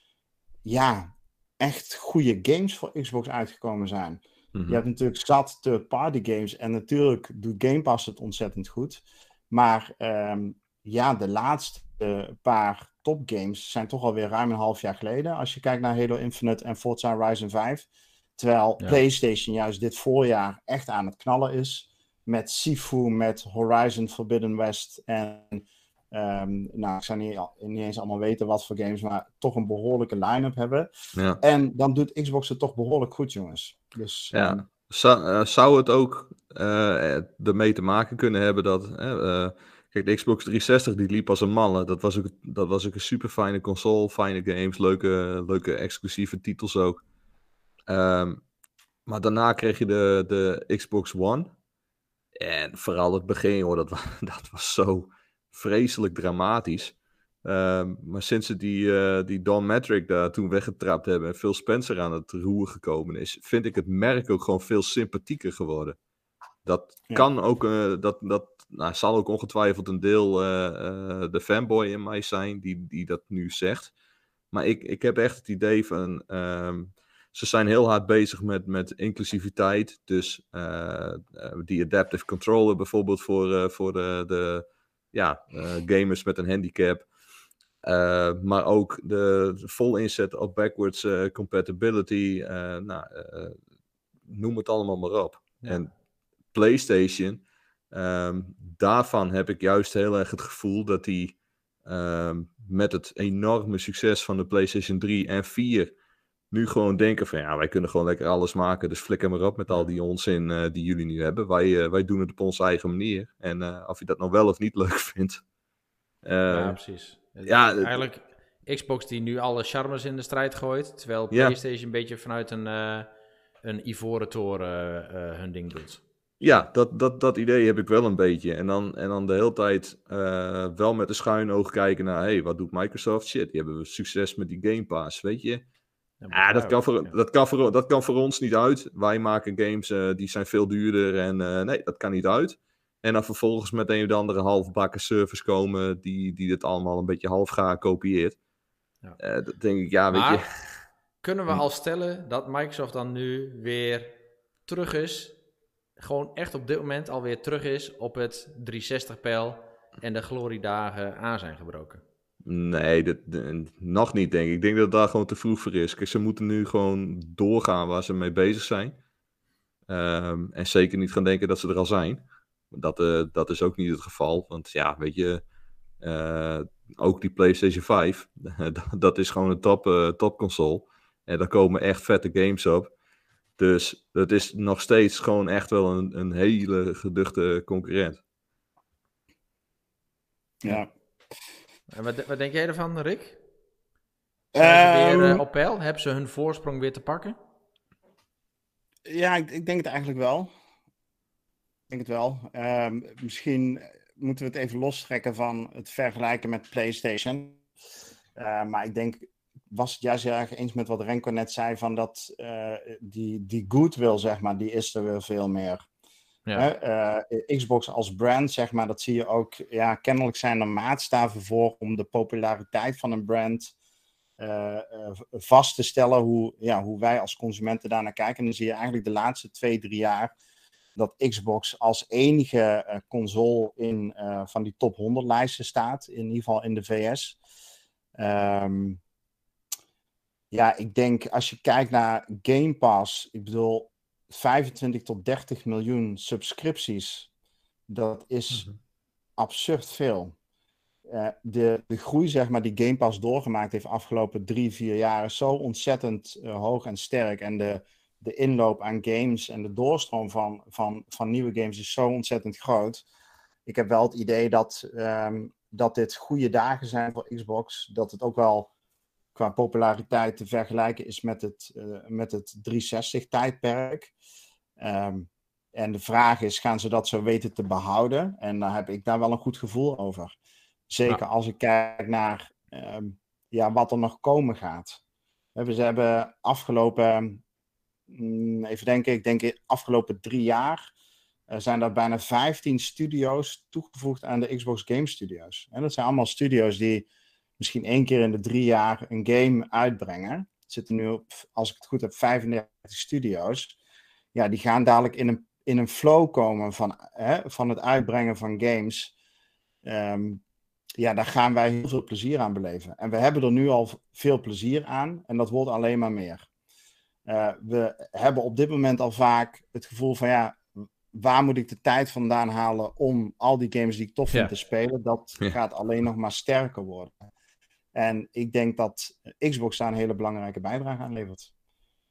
[SPEAKER 1] ja, echt goede games voor Xbox uitgekomen zijn.
[SPEAKER 3] Mhm.
[SPEAKER 1] Je hebt natuurlijk zat third-party games en natuurlijk doet Game Pass het ontzettend goed. Maar ehm, ja, de laatste paar topgames zijn toch alweer ruim een half jaar geleden. Als je kijkt naar Halo Infinite en Forza Horizon 5. Terwijl
[SPEAKER 2] Ja.
[SPEAKER 1] PlayStation juist dit voorjaar echt aan het knallen is. Met Sifu, met Horizon Forbidden West en... ehm, nou, ik zou niet, niet eens allemaal weten wat voor games, maar toch een behoorlijke line-up hebben.
[SPEAKER 3] Ja.
[SPEAKER 1] En dan doet Xbox het toch behoorlijk goed, jongens. Dus
[SPEAKER 3] Ja.
[SPEAKER 1] ehm,
[SPEAKER 3] Zou, eh, zou het ook eh, ermee te maken kunnen hebben dat. eh, kijk, de Xbox 360 die liep als een malle. Dat was ook, dat was ook een super fijne console, fijne games, leuke, leuke exclusieve titels ook. Ehm, maar daarna kreeg je de, de Xbox One. En vooral het begin, hoor, dat, *laughs* dat was zo vreselijk dramatisch. Ehm, maar sinds ze die, eh, die Don Metric daar toen weggetrapt hebben en Phil Spencer aan het roer gekomen is, vind ik het merk ook gewoon veel sympathieker geworden. Dat
[SPEAKER 1] Ja.
[SPEAKER 3] kan ook, eh, dat, dat nou, zal ook ongetwijfeld een deel eh, eh, de fanboy in mij zijn die, die dat nu zegt. Maar ik, ik heb echt het idee van, ehm, ze zijn heel hard bezig met, met inclusiviteit. Dus eh, die adaptive controller bijvoorbeeld voor, voor de, de ja, gamers met een handicap. Maar ook de, de vol inzet op backwards compatibility. nou, noem het allemaal maar op.
[SPEAKER 2] Ja.
[SPEAKER 3] En PlayStation, ehm, daarvan heb ik juist heel erg het gevoel dat die ehm, met het enorme succes van de PlayStation 3 en 4 nu gewoon denken van ja, wij kunnen gewoon lekker alles maken. Dus flikker maar op met al die onzin eh, die jullie nu hebben. Wij, eh, wij doen het op onze eigen manier. En eh, of je dat nou wel of niet leuk *laughs* vindt. eh,
[SPEAKER 2] ja, precies.
[SPEAKER 3] Ja,
[SPEAKER 2] eigenlijk Xbox die nu alle charmes in de strijd gooit, terwijl
[SPEAKER 3] Ja.
[SPEAKER 2] PlayStation een beetje vanuit een, een ivoren toren hun ding doet.
[SPEAKER 3] Ja, dat, dat, dat idee heb ik wel een beetje. En dan, en dan de hele tijd eh, wel met een schuin oog kijken naar... hey, wat doet Microsoft? Shit, die hebben succes met die Game Pass, weet je? Ja, dat kan, voor, dat, kan voor, dat kan voor ons niet uit. Wij maken games eh, die zijn veel duurder en eh, nee, dat kan niet uit. En dan vervolgens met een of andere halfbakken service komen die, die dit allemaal een beetje halfgaar kopieert.
[SPEAKER 2] Ja.
[SPEAKER 3] Dat denk ik, ja, weet
[SPEAKER 2] Maar
[SPEAKER 3] je...
[SPEAKER 2] kunnen we
[SPEAKER 3] Hm.
[SPEAKER 2] al stellen dat Microsoft dan nu weer terug is, gewoon echt op dit moment alweer terug is op het 360-pijl en de gloriedagen aan zijn gebroken?
[SPEAKER 3] Nee, dat, nog niet, denk ik. Ik denk dat daar gewoon te vroeg voor is. Ze moeten nu gewoon doorgaan waar ze mee bezig zijn. Ehm, en zeker niet gaan denken dat ze er al zijn. Dat, eh, dat is ook niet het geval. Want ja, weet je, eh, ook die PlayStation 5, *laughs* dat- is gewoon een top, eh, topconsole. En daar komen echt vette games op. Dus dat is nog steeds gewoon echt wel een, een hele geduchte concurrent.
[SPEAKER 1] ja.
[SPEAKER 2] En wat, wat denk jij ervan, Rick? Zijn ze weer
[SPEAKER 1] Ehm,
[SPEAKER 2] eh, op peil? Hebben ze hun voorsprong weer te pakken?
[SPEAKER 1] Ja, ik, ik denk het eigenlijk wel. Ik denk het wel. Ehm, misschien, moeten we het even lostrekken van het vergelijken met PlayStation. Uh, maar ik denk, was het juist heel erg eens met wat Renko net zei, van dat uh, die, die goodwill, zeg maar, die is er weer veel meer. Ja. Uh, Xbox als brand, zeg maar, dat zie je ook. Ja, kennelijk zijn er maatstaven voor om de populariteit van een brand vast te stellen. Hoe, ja, hoe wij als consumenten daarnaar kijken. En dan zie je eigenlijk de laatste twee, drie jaar dat Xbox als enige console in van die top 100 lijsten staat, in ieder geval in de VS. Um, ehm, ja, ik denk als je kijkt naar Game Pass, ik bedoel 25 tot 30 miljoen subscripties, dat is mm -hmm. absurd veel. Uh, de, de groei zeg maar, die Game Pass doorgemaakt heeft afgelopen drie, vier jaar is zo ontzettend hoog en sterk. En de, de inloop aan games en de doorstroom van, van, van nieuwe games is zo ontzettend groot. Ik heb wel het idee dat, um, dat dit goede dagen zijn voor Xbox. Dat het ook wel qua populariteit te vergelijken is met het, uh, met het 360-tijdperk. Um, ehm, en de vraag is, gaan ze dat zo weten te behouden? En daar heb ik daar wel een goed gevoel over. Zeker ja. als ik kijk naar um, ja, wat er nog komen gaat. We hebben afgelopen Mm, even denken, ik denk de afgelopen drie jaar uh, zijn er bijna 15 studio's toegevoegd aan de Xbox Game Studios. En dat zijn allemaal studio's die misschien één keer in de drie jaar een game uitbrengen. Er zitten nu op, als ik het goed heb, 35 studio's. Ja, die gaan dadelijk in een, in een flow komen van, hè, van het uitbrengen van games. Um, ja, daar gaan wij heel veel plezier aan beleven. En we hebben er nu al veel plezier aan en dat wordt alleen maar meer. Uh, we hebben op dit moment al vaak het gevoel van ja, waar moet ik de tijd vandaan halen om al die games die ik tof vind ja. te spelen? Dat ja. gaat alleen nog maar sterker worden. En ik denk dat Xbox daar een hele belangrijke bijdrage aan levert. Dus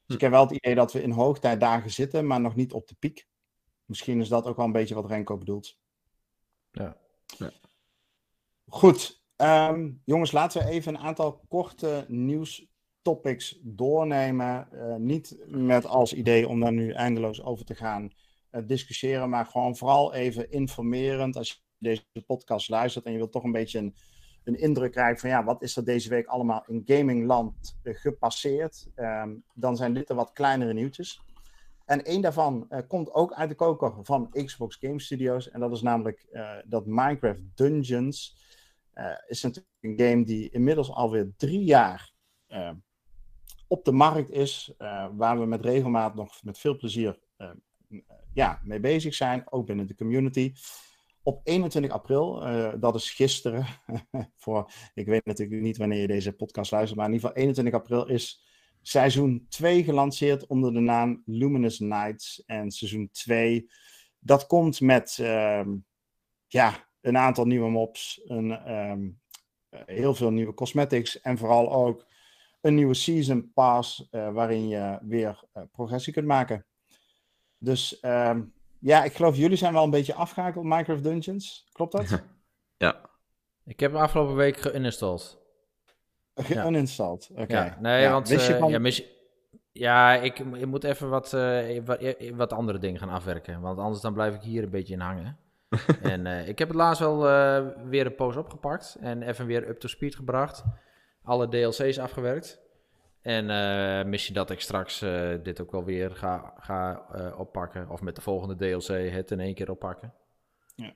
[SPEAKER 1] hm. ik heb wel het idee dat we in hoogtijdagen zitten, maar nog niet op de piek. Misschien is dat ook wel een beetje wat Renko bedoelt.
[SPEAKER 2] Ja. ja.
[SPEAKER 1] Goed. Um, jongens, laten we even een aantal korte nieuws topics doornemen. Uh, niet met als idee om daar nu eindeloos over te gaan uh, discussiëren, maar gewoon vooral even informerend. Als je deze podcast luistert en je wilt toch een beetje een, een indruk krijgen van ja, wat is er deze week allemaal in gamingland uh, gepasseerd, um, dan zijn dit de wat kleinere nieuwtjes. En één daarvan komt ook uit de koker van Xbox Game Studios. En dat is namelijk dat Minecraft Dungeons is natuurlijk een game die inmiddels alweer drie jaar op de markt is, waar we met regelmaat nog met veel plezier uh, ja, mee bezig zijn, ook binnen de community. Op 21 april, uh, dat is gisteren, *laughs* voor, ik weet natuurlijk niet wanneer je deze podcast luistert, maar in ieder geval 21 april is seizoen 2 gelanceerd onder de naam Luminous Nights. En seizoen 2, dat komt met ehm, ja, een aantal nieuwe mobs, een, um, heel veel nieuwe cosmetics en vooral ook een nieuwe season pass uh, waarin je weer uh, progressie kunt maken. Dus uh, ja, ik geloof jullie zijn wel een beetje afgehaakt op Minecraft Dungeons. Klopt dat? *laughs*
[SPEAKER 3] ja.
[SPEAKER 2] Ik heb hem afgelopen week geuninstalled.
[SPEAKER 1] Geuninstalled, oké. Okay.
[SPEAKER 2] Ja, nee,
[SPEAKER 1] ja,
[SPEAKER 2] want...
[SPEAKER 1] je van...
[SPEAKER 2] ja, mis... ja, ik, ik moet even wat, wat, wat, andere dingen gaan afwerken. Want anders dan blijf ik hier een beetje in hangen. *laughs* en ik heb het laatst wel weer een poos opgepakt. En even weer up to speed gebracht alle DLC's afgewerkt. En uh, misschien dat ik straks uh, dit ook wel weer ga, ga uh, oppakken. Of met de volgende DLC het in één keer oppakken.
[SPEAKER 1] Ja.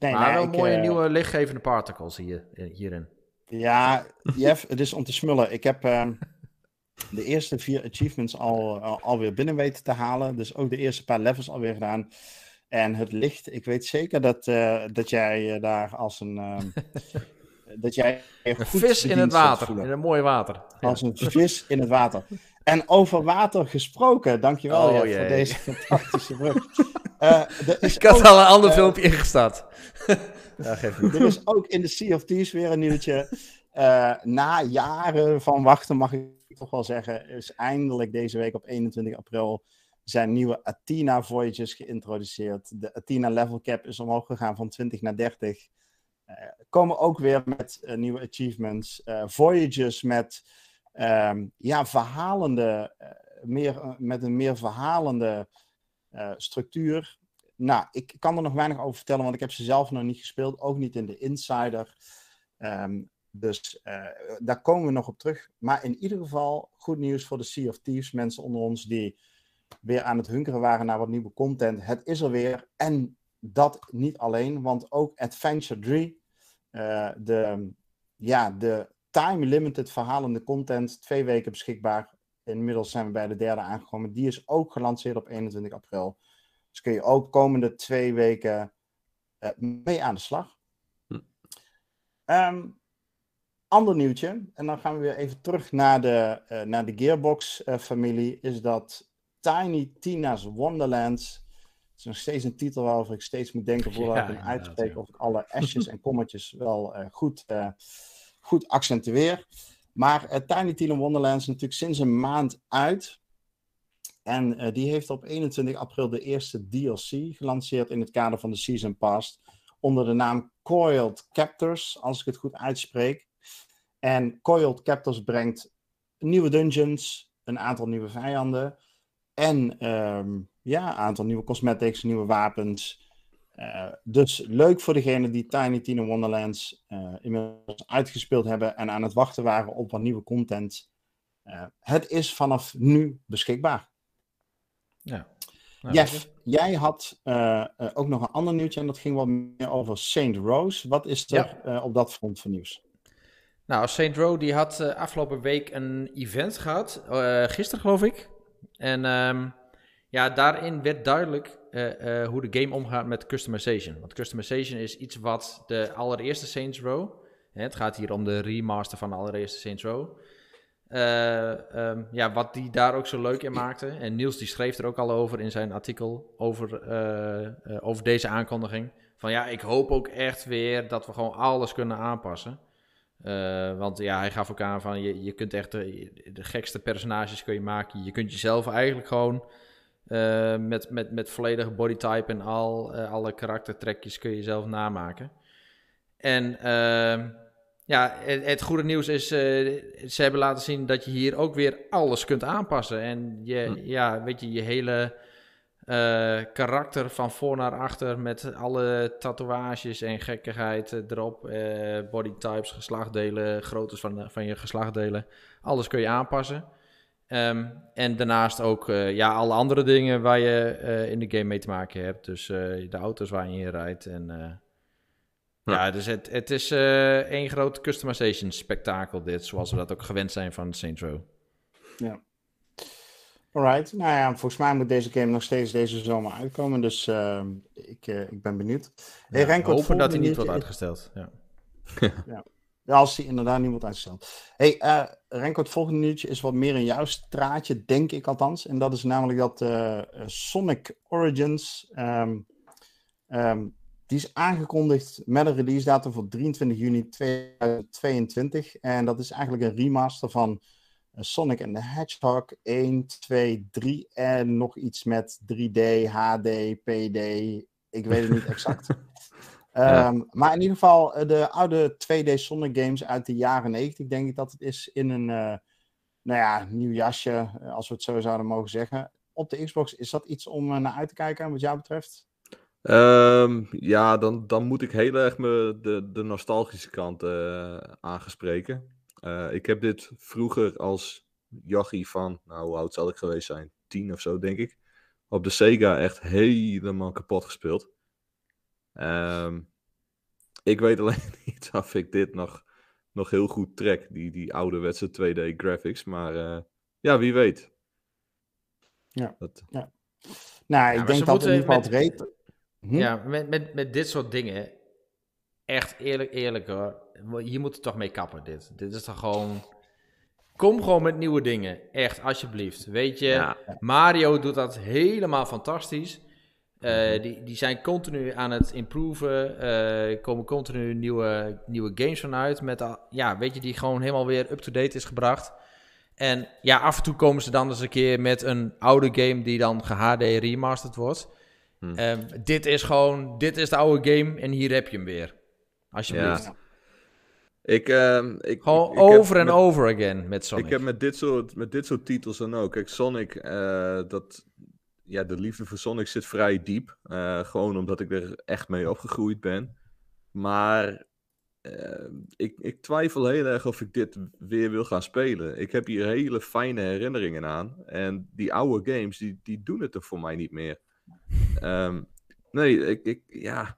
[SPEAKER 2] Nee, maar nee, wel ik, mooie nieuwe lichtgevende particles hier, hierin.
[SPEAKER 1] Ja, Jeff, het is om te smullen. Ik heb ehm, de eerste vier achievements al, al, alweer binnen weten te halen. Dus ook de eerste paar levels alweer gedaan. En het licht, ik weet zeker dat, dat jij daar als een... *laughs* Dat jij
[SPEAKER 2] een vis in het water, in een mooi water.
[SPEAKER 1] Als een vis in het water. En over water gesproken, dankjewel oh, Jeff, voor deze fantastische brug. Uh, *laughs*
[SPEAKER 2] Ik had ook, al een ander uh, filmpje ingestart. *laughs*
[SPEAKER 1] ja, er is ook in de Sea of Thieves weer een nieuwtje. Uh, na jaren van wachten, mag ik toch wel zeggen, is eindelijk deze week op 21 april zijn nieuwe Athena Voyages geïntroduceerd. De Athena level cap is omhoog gegaan van 20 naar 30. Uh, komen ook weer met uh, nieuwe achievements. Uh, voyages met um, ja, verhalende, meer, met een meer verhalende structuur. nou, ik kan er nog weinig over vertellen, want ik heb ze zelf nog niet gespeeld. Ook niet in de Insider. Ehm, dus daar komen we nog op terug. Maar in ieder geval goed nieuws voor de Sea of Thieves. Mensen onder ons die weer aan het hunkeren waren naar wat nieuwe content. Het is er weer. En dat niet alleen, want ook Adventure 3, uh, de, ja, de time-limited verhalende content, twee weken beschikbaar. Inmiddels zijn we bij de derde aangekomen. Die is ook gelanceerd op 21 april. Dus kun je ook komende twee weken uh, mee aan de slag. Hm. Um, ander nieuwtje, en dan gaan we weer even terug naar de, uh, naar de Gearbox-familie, is dat Tiny Tina's Wonderlands. Het is nog steeds een titel waarover ik steeds moet denken voordat ja, ik hem uitspreek. Ja. Of ik alle *laughs* S'jes en kommetjes wel uh, goed, uh, goed accentueer. Maar uh, Tiny Tina Wonderlands is natuurlijk sinds een maand uit. En die heeft op 21 april de eerste DLC gelanceerd in het kader van de Season Pass. Onder de naam Coiled Captors, als ik het goed uitspreek. En Coiled Captors brengt nieuwe dungeons, een aantal nieuwe vijanden. En um, ja, een aantal nieuwe cosmetics, nieuwe wapens. Uh, dus leuk voor degenen die Tiny Tina Wonderlands uh, inmiddels uitgespeeld hebben en aan het wachten waren op wat nieuwe content. Uh, het is vanaf nu beschikbaar.
[SPEAKER 2] Ja.
[SPEAKER 1] Nou, Jeff, jij had ook nog een ander nieuwtje en dat ging wat meer over Saint Rose. Wat is er ja. op dat front voor nieuws?
[SPEAKER 2] Nou, Saint Row die had afgelopen week een event gehad, gisteren geloof ik. En um, ja, daarin werd duidelijk uh, uh, hoe de game omgaat met customization. Want customization is iets wat de allereerste Saints Row... Hè, het gaat hier om de remaster van de allereerste Saints Row... Uh, um, ja, wat die daar ook zo leuk in maakte. En Niels die schreef er ook al over in zijn artikel over, over deze aankondiging. Van ja, ik hoop ook echt weer dat we gewoon alles kunnen aanpassen. Want ja, hij gaf ook aan van je, je kunt echt de, de, gekste personages kun je maken. Je kunt jezelf eigenlijk gewoon uh, met, met, met volledige bodytype en al, uh, alle karaktertrekjes kun je zelf namaken. En ehm, ja, het, het, goede nieuws is, ze hebben laten zien dat je hier ook weer alles kunt aanpassen. En je, hm. ja, weet je, je hele karakter van voor naar achter met alle tatoeages en gekkigheid erop. Bodytypes, geslachtdelen, groottes van, van je geslachtdelen. Alles kun je aanpassen. Um, en daarnaast ook uh, ja, alle andere dingen waar je in de game mee te maken hebt. Dus de auto's waar je in rijdt. En, ja. ja. dus het, het is één groot customization spektakel dit. Zoals we dat ook gewend zijn van Saints Row.
[SPEAKER 1] Ja. Alright, nou ja, volgens mij moet deze game nog steeds deze zomer uitkomen, dus uh, ik, uh, ik ben benieuwd.
[SPEAKER 2] Ja, hey, Renko, hopen dat hij niet wordt uitgesteld, ja.
[SPEAKER 1] ja. *laughs* ja. als hij inderdaad niet wordt uitgesteld. hey, uh, Renko, het volgende nieuwtje is wat meer in jouw straatje, denk ik althans. En dat is namelijk dat uh, Sonic Origins, um, um, die is aangekondigd met een release datum voor 23 juni 2022. En dat is eigenlijk een remaster van... Sonic and the Hedgehog 1, 2, 3 en nog iets met 3D, HD, PD. Ik weet het niet *laughs* exact. Ja. um, maar in ieder geval eh, de oude 2D Sonic games uit de jaren 90, denk ik dat het is, in een uh, nou ja, nieuw jasje, eh, als we het zo zouden mogen zeggen. Op de Xbox, is dat iets om naar uit te kijken wat jou betreft?
[SPEAKER 3] Um, ja, dan, dan moet ik heel erg me de, de nostalgische kant uh, aangespreken. Ik heb dit vroeger als jochie van, nou hoe oud zal ik geweest zijn? Tien of zo denk ik. Op de Sega echt helemaal kapot gespeeld. Um, ik weet alleen *laughs* niet of ik dit nog, nog heel goed trek, die, die ouderwetse 2D graphics. Maar uh, ja, wie weet.
[SPEAKER 1] Ja. Dat... ja. Nou, ik ja, denk dat in ieder geval met, het
[SPEAKER 2] hm? Ja, met, met, met dit soort dingen, echt eerlijk, eerlijk hoor hier moet het toch mee kappen, dit. Dit is toch gewoon... Kom gewoon met nieuwe dingen. Echt, alsjeblieft. Weet je, Mario doet dat helemaal fantastisch. Uh, die, die zijn continu aan het improven. Er uh, komen continu nieuwe, nieuwe games vanuit. Met, ja, weet je, die gewoon helemaal weer up-to-date is gebracht. En ja, af en toe komen ze dan eens een keer met een oude game die dan HD remastered wordt. Hm. Um, dit is gewoon, dit is de oude game en hier heb je hem weer. Alsjeblieft. Ja.
[SPEAKER 3] Ik, uh, ik,
[SPEAKER 2] Gewoon over en over again met Sonic.
[SPEAKER 3] Ik heb met dit soort, met dit soort titels dan ook. Kijk, Sonic, uh, dat, ja, de liefde voor Sonic zit vrij diep. Eh, gewoon omdat ik er echt mee opgegroeid ben. Maar uh, ik, ik twijfel heel erg of ik dit weer wil gaan spelen. Ik heb hier hele fijne herinneringen aan. En die oude games, die, die doen het er voor mij niet meer. Um, nee, ik, ik, ja,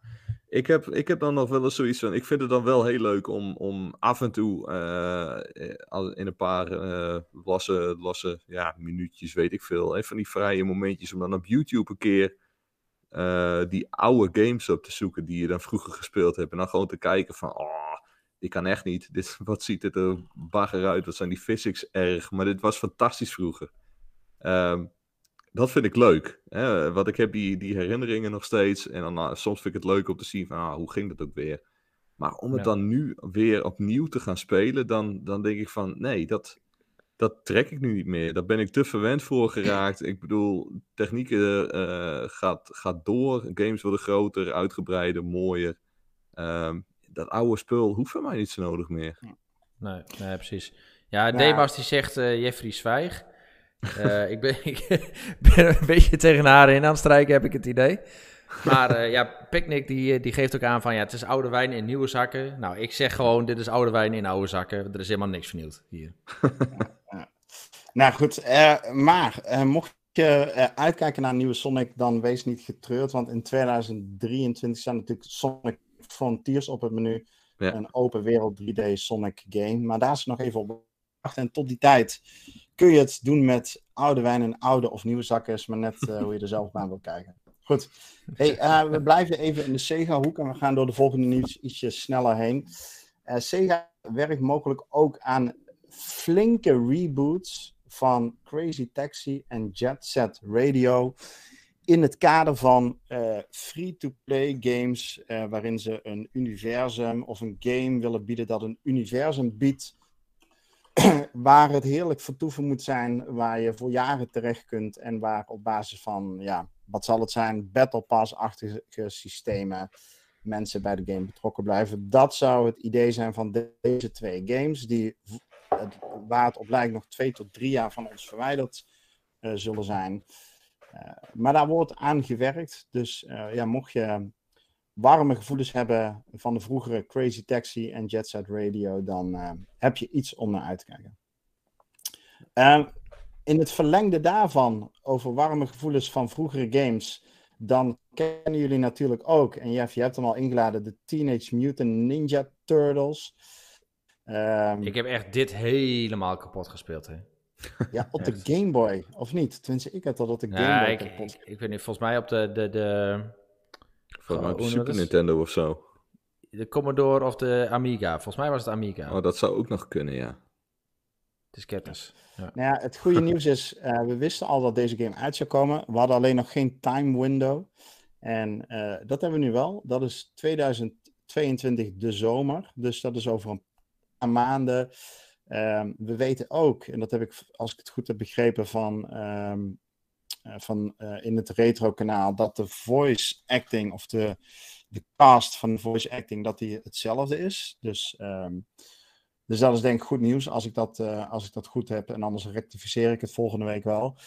[SPEAKER 3] ik, heb, ik heb dan nog wel eens zoiets van... Ik vind het dan wel heel leuk om, om af en toe uh, in een paar uh, losse, ja, minuutjes, weet ik veel... Hè, van die vrije momentjes om dan op YouTube een keer die oude games op te zoeken die je dan vroeger gespeeld hebt. En dan gewoon te kijken van, oh, die kan echt niet. Dit, *laughs* wat ziet het er bagger uit, wat zijn die physics erg. Maar dit was fantastisch vroeger. Um, dat vind ik leuk. Hè? Want ik heb die, die herinneringen nog steeds. En dan, uh, soms vind ik het leuk om te zien van, ah, hoe ging dat ook weer? Maar om het ja. dan nu weer opnieuw te gaan spelen, dan, dan denk ik van, nee, dat, dat trek ik nu niet meer. Daar ben ik te verwend voor geraakt. Ik bedoel, technieken uh, gaat, gaat door. Games worden groter, uitgebreider, mooier. Um, dat oude spul hoeft van mij niet zo nodig meer.
[SPEAKER 2] Nee, nee precies. Ja, nou, Demas die zegt uh, Jeffrey Zwijg. Uh, ik, ben, *laughs* ik ben een beetje tegen haar in aan het strijken, heb ik het idee. Maar uh, ja, Picnic die, die geeft ook aan van ja, het is oude wijn in nieuwe zakken. Nou, ik zeg gewoon, dit is oude wijn in oude zakken. Er is helemaal niks vernieuwd hier. *laughs*
[SPEAKER 1] Nou goed, uh, maar uh, mocht je uh, uitkijken naar een nieuwe Sonic, dan wees niet getreurd. Want in 2023 staat natuurlijk Sonic Frontiers op het menu. Ja. Een open wereld 3D Sonic game. Maar daar is nog even op. En tot die tijd kun je het doen met oude wijn en oude of nieuwe zakken. maar net hoe je er zelf naar wil kijken. Goed. Hey, we blijven even in de Sega-hoek en we gaan door de volgende nieuws ietsje sneller heen. Sega werkt mogelijk ook aan flinke reboots van Crazy Taxi en Jet Set Radio. In het kader van free-to-play games, waarin ze een universum of een game willen bieden dat een universum biedt. *clears throat* waar het heerlijk vertoeven moet zijn, waar je voor jaren terecht kunt en waar op basis van, ja, wat zal het zijn, Battle Pass-achtige systemen mensen bij de game betrokken blijven. Dat zou het idee zijn van deze twee games, die waar het op lijkt nog twee tot drie jaar van ons verwijderd uh, zullen zijn. Uh, maar daar wordt aan gewerkt. Dus uh, ja, mocht je warme gevoelens hebben van de vroegere Crazy Taxi en Jet Set Radio, dan heb je iets om naar uit te kijken. in het verlengde daarvan, over warme gevoelens van vroegere games, dan kennen jullie natuurlijk ook, en Jeff, je hebt hem al ingeladen, de Teenage Mutant Ninja Turtles.
[SPEAKER 2] Um, ik heb echt dit helemaal kapot gespeeld, hè.
[SPEAKER 1] Ja, op de *laughs* Game Boy, of niet? Tenminste, ik heb dat op de Game ja, Boy
[SPEAKER 2] ik, kapot. Ik, ik, weet niet, volgens mij op de... de, de...
[SPEAKER 3] Volgens mij op de Super Nintendo of zo.
[SPEAKER 2] De Commodore of de Amiga. Volgens mij was het Amiga.
[SPEAKER 3] Oh, dat zou ook nog kunnen, ja.
[SPEAKER 2] Het is kennis.
[SPEAKER 1] Ja. Nou ja, het goede nieuws is, uh, we wisten al dat deze game uit zou komen. We hadden alleen nog geen time window. En uh, dat hebben we nu wel. Dat is 2022 de zomer. Dus dat is over een maanden. Um, we weten ook, en dat heb ik, als ik het goed heb begrepen, van, um, uh, van uh, in het retro-kanaal, dat de voice acting of de, de cast van de voice acting, dat die hetzelfde is. Dus, um, dus dat is denk ik goed nieuws als ik, dat, uh, als ik dat goed heb. En anders rectificeer ik het volgende week wel.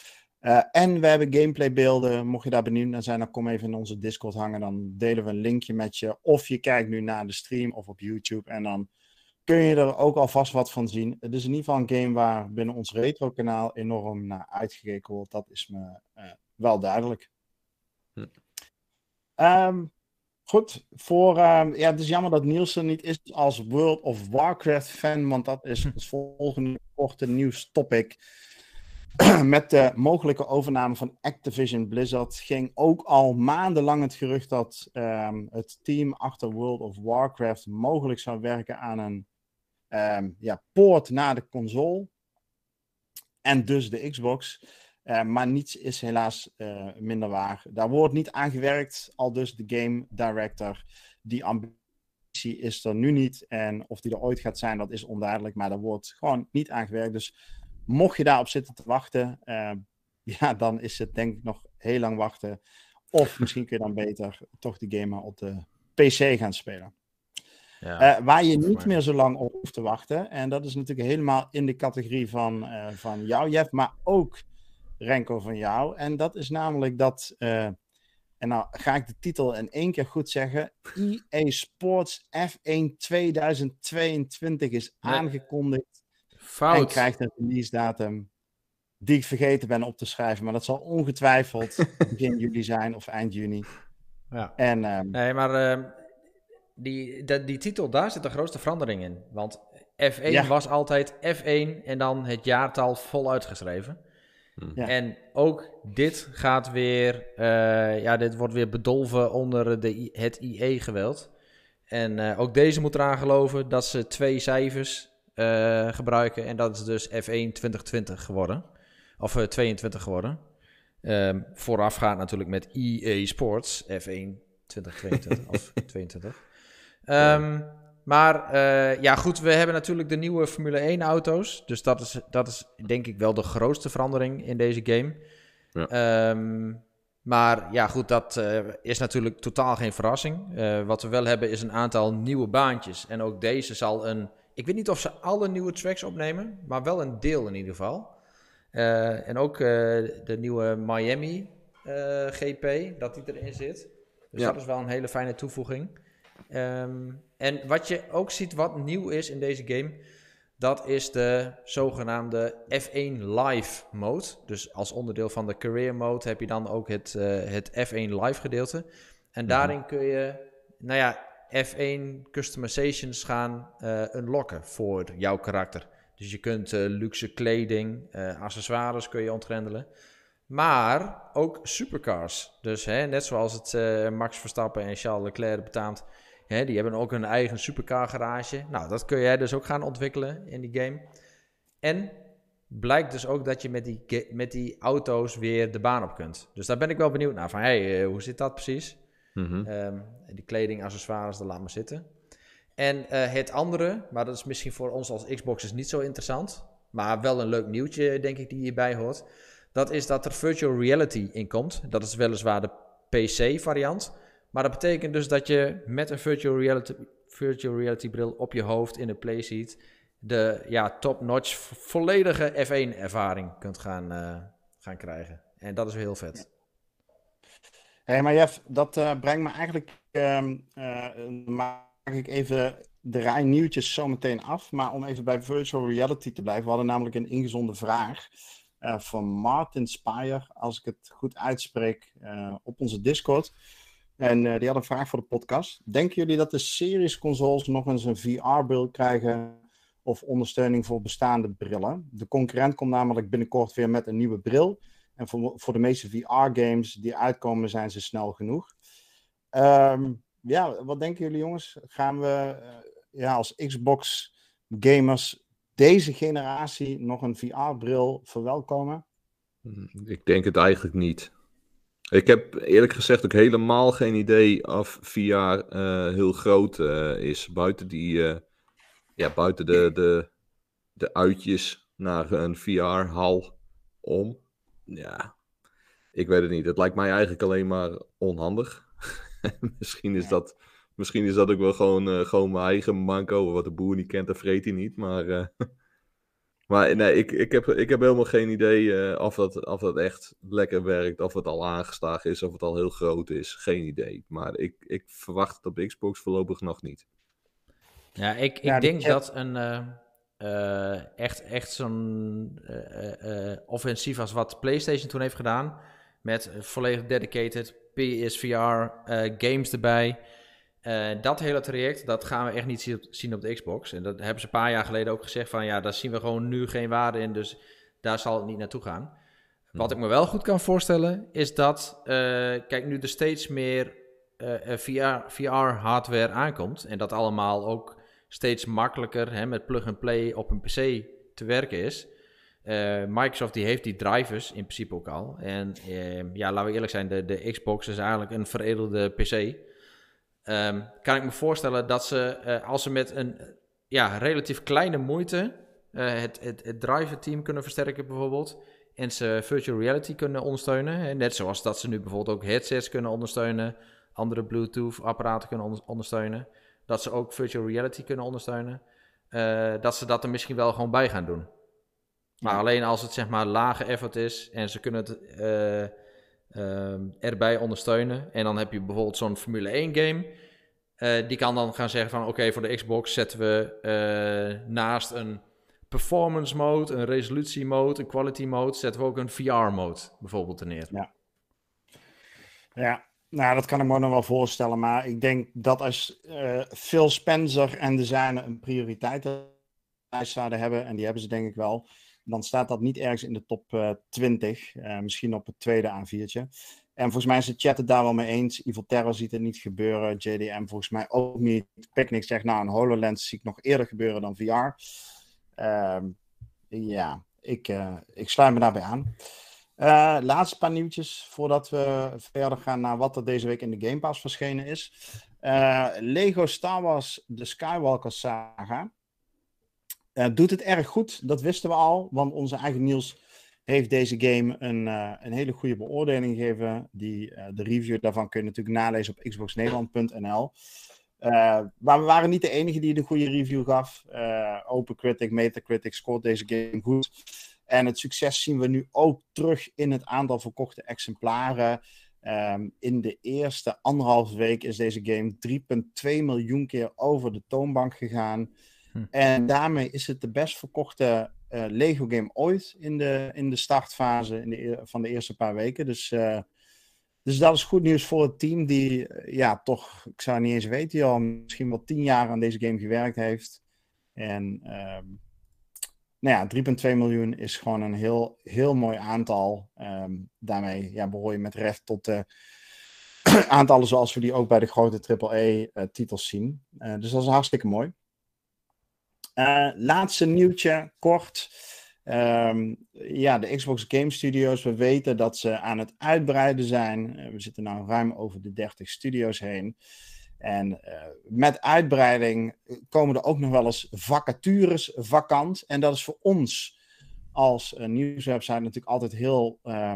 [SPEAKER 1] En we hebben gameplaybeelden. Mocht je daar benieuwd naar zijn, dan kom even in onze Discord hangen. Dan delen we een linkje met je. Of je kijkt nu naar de stream of op YouTube. En dan kun je er ook alvast wat van zien. Het is in ieder geval een game waar binnen ons retro-kanaal enorm naar uitgekeken wordt. Dat is me uh, wel duidelijk. Hm. Um, goed, voor, um, ja, het is jammer dat Niels er niet is als World of Warcraft fan, want dat is het volgende korte nieuws topic. *clears throat* Met de mogelijke overname van Activision Blizzard ging ook al maandenlang het gerucht dat um, het team achter World of Warcraft mogelijk zou werken aan een um, ja, poort naar de console. En dus de Xbox. Uh, maar niets is helaas uh, minder waar. Daar wordt niet aan gewerkt, al dus de game director. Die ambitie is er nu niet. En of die er ooit gaat zijn, dat is onduidelijk. Maar daar wordt gewoon niet aan gewerkt. Dus mocht je daarop zitten te wachten, uh, *laughs* ja, dan is het denk ik nog heel lang wachten. Of misschien kun je dan beter toch die game op de PC gaan spelen. Ja, uh, waar je niet meer zo lang op hoeft te wachten. En dat is natuurlijk helemaal in de categorie van, uh, van jou, Jeff, maar ook Renko, van jou. En dat is namelijk dat, uh, en nou ga ik de titel in één keer goed zeggen. EA Sports F1 2022 is aangekondigd.
[SPEAKER 2] Fout.
[SPEAKER 1] En krijgt een release datum die ik vergeten ben op te schrijven. Maar dat zal ongetwijfeld *laughs* begin juli zijn of eind juni.
[SPEAKER 2] Ja.
[SPEAKER 1] En, um,
[SPEAKER 2] nee, maar uh, die, die, die titel, daar zit de grootste verandering in. Want F1 ja. was altijd F1 en dan het jaartal voluit geschreven. Ja. En ook dit gaat weer, uh, ja, dit wordt weer bedolven onder de, het IE-geweld. En uh, ook deze moet eraan geloven dat ze twee cijfers uh, gebruiken. En dat is dus F1 2020 geworden. Of 22 geworden. Um, voorafgaand natuurlijk met EA Sports F1 2022 of *laughs* 22. Um, maar uh, ja, goed, we hebben natuurlijk de nieuwe Formule 1 auto's. Dus dat is, dat is denk ik wel de grootste verandering in deze game. Ja. Um, maar ja, goed, dat uh, is natuurlijk totaal geen verrassing. Uh, wat we wel hebben is een aantal nieuwe baantjes. En ook deze zal een. Ik weet niet of ze alle nieuwe tracks opnemen, maar wel een deel in ieder geval. En ook de nieuwe Miami GP, dat die erin zit. Dus ja. dat is wel een hele fijne toevoeging. Um, en wat je ook ziet wat nieuw is in deze game, dat is de zogenaamde F1 Live mode. Dus als onderdeel van de career mode heb je dan ook het, uh, het F1 Live gedeelte. En mm-hmm. daarin kun je, nou ja, F1 customizations gaan uh, unlocken voor jouw karakter. Dus je kunt uh, luxe kleding, accessoires kun je ontgrendelen. Maar ook supercars. Dus hè, net zoals het Max Verstappen en Charles Leclerc betaamt Hè, die hebben ook een eigen supercar garage. Nou, dat kun jij dus ook gaan ontwikkelen in die game. En blijkt dus ook dat je met die, met die auto's weer de baan op kunt. Dus daar ben ik wel benieuwd naar. Van, hey, uh, hoe zit dat precies? Mm -hmm. um, die kleding, accessoires, dat laat maar zitten. En uh, het andere, maar dat is misschien voor ons als Xboxers niet zo interessant. Maar wel een leuk nieuwtje, denk ik, die hierbij hoort. Dat is dat er virtual reality in komt. Dat is weliswaar de PC-variant. Maar dat betekent dus dat je met een virtual reality, virtual reality bril op je hoofd in de playseat de ja, top-notch volledige F1 ervaring kunt gaan, uh, gaan krijgen. En dat is heel vet.
[SPEAKER 1] Hé, maar Jeff, dat uh, brengt me eigenlijk, uh, maak ik even de rij nieuwtjes zo meteen af. Maar om even bij virtual reality te blijven, we hadden namelijk een ingezonde vraag van Martin Spire, als ik het goed uitspreek, op onze Discord. En uh, die had een vraag voor de podcast. Denken jullie dat de series consoles nog eens een VR-bril krijgen of ondersteuning voor bestaande brillen? De concurrent komt namelijk binnenkort weer met een nieuwe bril. En voor, voor de meeste VR-games die uitkomen, zijn ze snel genoeg. Um, ja, wat denken jullie jongens? Gaan we uh, ja, als Xbox-gamers deze generatie nog een VR-bril verwelkomen?
[SPEAKER 3] Ik denk het eigenlijk niet. Ik heb eerlijk gezegd ook helemaal geen idee of VR uh, heel groot uh, is. Buiten, die, uh, ja, buiten de, de, de uitjes naar een VR-hal om. Ja, ik weet het niet. Het lijkt mij eigenlijk alleen maar onhandig. *laughs* misschien, is dat, misschien is dat ook wel gewoon, gewoon mijn eigen manco. Wat de boer niet kent, dat vreet hij niet. Maar *laughs* maar nee, ik, ik, heb, ik heb helemaal geen idee uh, of, dat, of dat echt lekker werkt, of het al aangeslagen is, of het al heel groot is. Geen idee. Maar ik, ik verwacht het op Xbox voorlopig nog niet.
[SPEAKER 2] Ja, ik, ik ja, denk dat een uh, uh, echt, echt zo'n offensief als wat PlayStation toen heeft gedaan, met volledig dedicated PSVR games erbij. Uh, dat hele traject, dat gaan we echt niet zien op, de Xbox. En dat hebben ze een paar jaar geleden ook gezegd van ja, daar zien we gewoon nu geen waarde in, dus daar zal het niet naartoe gaan. Wat ik me wel goed kan voorstellen, is dat, uh, kijk, nu er steeds meer uh, VR, VR-hardware aankomt en dat allemaal ook steeds makkelijker hè, met plug-and-play op een PC te werken is. Microsoft die heeft die drivers in principe ook al. En ja, laten we eerlijk zijn, de, de Xbox is eigenlijk een veredelde PC. Um, kan ik me voorstellen dat ze, uh, als ze met een ja, relatief kleine moeite uh, het, het, het driver team kunnen versterken bijvoorbeeld. En ze virtual reality kunnen ondersteunen. Net zoals dat ze nu bijvoorbeeld ook headsets kunnen ondersteunen. Andere Bluetooth apparaten kunnen on ondersteunen. Dat ze ook virtual reality kunnen ondersteunen. Uh, dat ze dat er misschien wel gewoon bij gaan doen. Maar alleen als het zeg maar lage effort is en ze kunnen het eh, ehm, erbij ondersteunen. En dan heb je bijvoorbeeld zo'n Formule 1 game. Eh, die kan dan gaan zeggen van oké, voor de Xbox zetten we eh, naast een performance mode, een resolutie mode, een quality mode, zetten we ook een VR mode bijvoorbeeld er neer.
[SPEAKER 1] Ja. Ja, nou, dat kan ik me nog wel voorstellen. Maar ik denk dat als uh, Phil Spencer en de zijne een prioriteitenlijst zouden hebben, en die hebben ze denk ik wel, dan staat dat niet ergens in de top uh, 20. Uh, misschien op het tweede A4'tje. En volgens mij is de chat het daar wel mee eens. Evil Terror ziet het niet gebeuren. JDM volgens mij ook niet. Picnic zegt, nou, een HoloLens zie ik nog eerder gebeuren dan VR. Ehm, ja, ik, uh, ik sluit me daarbij aan. Uh, laatste paar nieuwtjes voordat we verder gaan naar wat er deze week in de Game Pass verschenen is. Lego Star Wars The Skywalker Saga. Uh, doet het erg goed, dat wisten we al, want onze eigen Niels heeft deze game een, een hele goede beoordeling gegeven. Die, de review daarvan kun je natuurlijk nalezen op xboxnederland.nl. maar we waren niet de enige die de goede review gaf. OpenCritic, Metacritic scoort deze game goed. En het succes zien we nu ook terug in het aantal verkochte exemplaren. Um, in de eerste anderhalve week is deze game 3,2 miljoen keer over de toonbank gegaan. Hm. En daarmee is het de best verkochte uh, Lego game ooit in de, in de startfase in de, van de eerste paar weken. Dus, uh, dus dat is goed nieuws voor het team die, uh, ja, toch, ik zou niet eens weten, al misschien wel tien jaar aan deze game gewerkt heeft. En um, nou ja, 3,2 miljoen is gewoon een heel, heel mooi aantal. Um, daarmee ja, behoor je met recht tot de *clears throat* aantallen zoals we die ook bij de grote AAA-titels zien. Dus dat is hartstikke mooi. Uh, laatste nieuwtje, kort. Um, ja, de Xbox Game Studios, we weten dat ze aan het uitbreiden zijn. we zitten nu ruim over de 30 studio's heen. En uh, met uitbreiding komen er ook nog wel eens vacatures vakant. En dat is voor ons als nieuwswebsite natuurlijk altijd heel uh,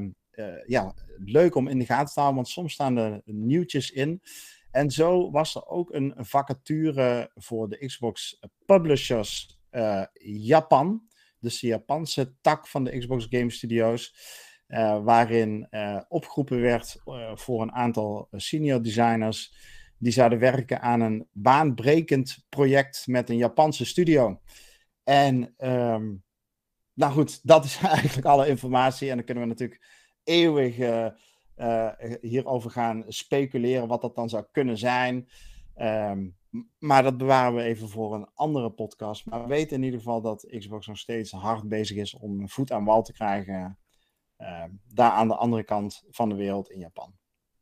[SPEAKER 1] ja, leuk om in de gaten te houden. Want soms staan er nieuwtjes in. En zo was er ook een vacature voor de Xbox Publishers Japan. Dus de Japanse tak van de Xbox Game Studios. waarin opgeroepen werd voor een aantal senior designers die zouden werken aan een baanbrekend project met een Japanse studio. En um, nou goed, dat is *laughs* eigenlijk alle informatie. En dan kunnen we natuurlijk eeuwig uh, uh, hierover gaan speculeren wat dat dan zou kunnen zijn. Um, maar dat bewaren we even voor een andere podcast. Maar we weten in ieder geval dat Xbox nog steeds hard bezig is om een voet aan wal te krijgen. Uh, daar aan de andere kant van de wereld in Japan.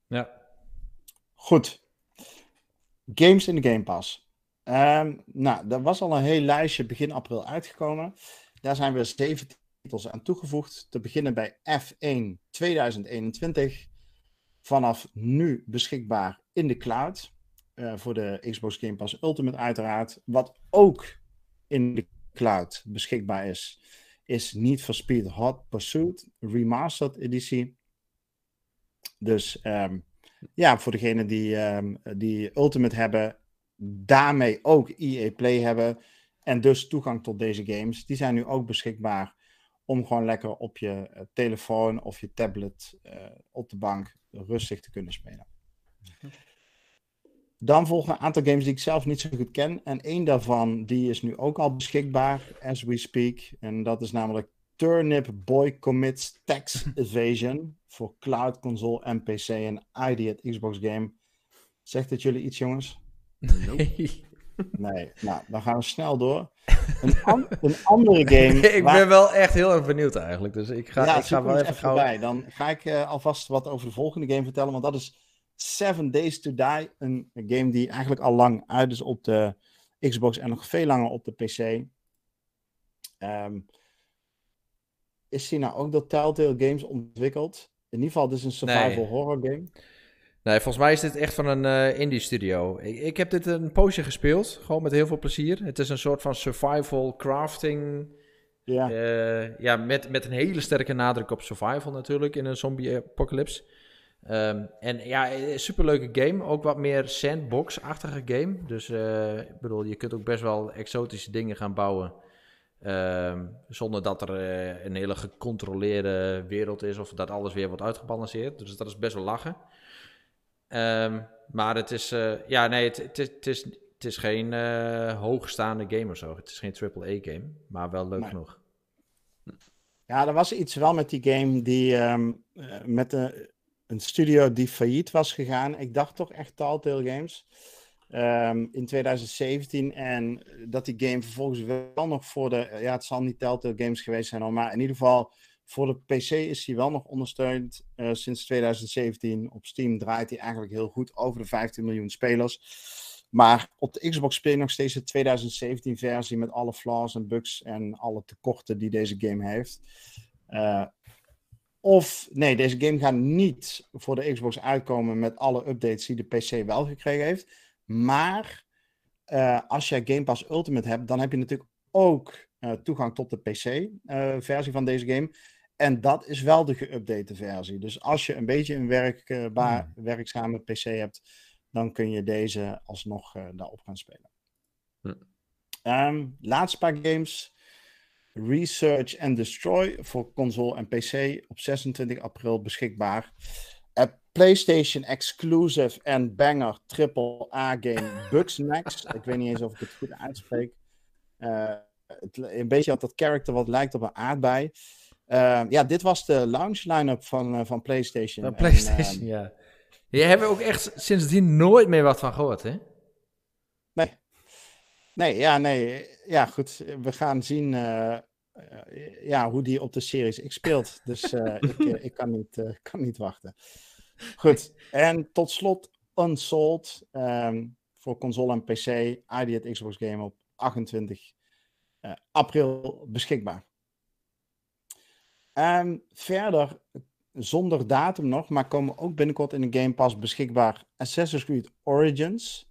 [SPEAKER 2] Ja.
[SPEAKER 1] Goed. Games in de Game Pass. Um, nou, er was al een heel lijstje begin april uitgekomen. Daar zijn weer zeven titels aan toegevoegd. Te beginnen bij F1 2021. Vanaf nu beschikbaar in de cloud. Uh, voor de Xbox Game Pass Ultimate uiteraard. Wat ook in de cloud beschikbaar is, is Need for Speed Hot Pursuit Remastered editie. Dus um, ja, voor degenen die, um, die Ultimate hebben, daarmee ook EA Play hebben en dus toegang tot deze games, die zijn nu ook beschikbaar om gewoon lekker op je uh, telefoon of je tablet uh, op de bank rustig te kunnen spelen. Dan volgen een aantal games die ik zelf niet zo goed ken. En één daarvan die is nu ook al beschikbaar, as we speak. En dat is namelijk Turnip Boy Commits Tax *laughs* Evasion voor Cloud Console en PC en ID at Xbox Game. Zegt het jullie iets, jongens?
[SPEAKER 2] Nee.
[SPEAKER 1] Nee, nou, dan gaan we snel door. Een, an een andere *laughs* game.
[SPEAKER 2] ik waar... ben wel echt heel erg benieuwd eigenlijk. Dus ik ga,
[SPEAKER 1] ja,
[SPEAKER 2] ik ga wel even,
[SPEAKER 1] even bij. Dan ga ik uh, alvast wat over de volgende game vertellen. Want dat is Seven Days to Die. Een, een game die eigenlijk al lang uit is op de Xbox en nog veel langer op de PC. Um, is die nou ook door Telltale Games ontwikkeld? In ieder geval, dit is een survival nee. horror game.
[SPEAKER 2] Nee, volgens mij is dit echt van een uh, indie studio. Ik, ik, heb dit een poosje gespeeld, gewoon met heel veel plezier. Het is een soort van survival crafting.
[SPEAKER 1] Ja,
[SPEAKER 2] uh, ja met, met een hele sterke nadruk op survival natuurlijk in een zombie-apocalypse. Um, en ja, superleuke game. Ook wat meer sandbox-achtige game. Dus uh, ik bedoel, je kunt ook best wel exotische dingen gaan bouwen. Ehm, zonder dat er eh, een hele gecontroleerde wereld is of dat alles weer wordt uitgebalanceerd. Dus dat is best wel lachen. Ehm, maar het is, eh, ja, nee, het, het, is, het, is, het is geen uh, hoogstaande game of zo. Het is geen AAA-game, maar wel leuk genoeg.
[SPEAKER 1] Ja, er was iets wel met die game die ehm, met een, een studio die failliet was gegaan. Ik dacht toch echt Telltale Games. Ehm, in 2017. En dat die game vervolgens wel nog voor de. Ja, het zal niet Telltale Games geweest zijn, maar in ieder geval. Voor de PC is hij wel nog ondersteund uh, sinds 2017. Op Steam draait hij eigenlijk heel goed over de 15 miljoen spelers. Maar op de Xbox speel je nog steeds de 2017 versie met alle flaws en bugs en alle tekorten die deze game heeft. Uh, of nee, deze game gaat niet voor de Xbox uitkomen met alle updates die de PC wel gekregen heeft. Maar uh, als jij Game Pass Ultimate hebt, dan heb je natuurlijk ook toegang tot de PC-versie van deze game. En dat is wel de geüpdate versie. Dus als je een beetje een werkbaar, hmm. werkzame PC hebt, dan kun je deze alsnog daarop gaan spelen. Hmm. Um, laatste paar games. Research and Destroy voor console en PC op 26 april beschikbaar. PlayStation exclusive en banger triple A game *laughs* Bugsnax. ik weet niet eens of ik het goed uitspreek. Uh, het, een beetje dat dat character wat lijkt op een aardbei. Uh, ja, dit was de launch line-up van, uh, van PlayStation.
[SPEAKER 2] Van PlayStation, en, ja. Je hebt ook echt sindsdien nooit meer wat van gehoord, hè?
[SPEAKER 1] Nee. Nee, ja, nee. Ja, goed. We gaan zien ja, hoe die op de Series X speelt. Dus *laughs* ik, ik kan, niet, kan niet wachten. Goed. En tot slot Unsold um, voor console en PC. ID Xbox Game op 28 uh, april beschikbaar. Um, verder, zonder datum nog, maar komen ook binnenkort in de Game Pass beschikbaar Assassin's Creed Origins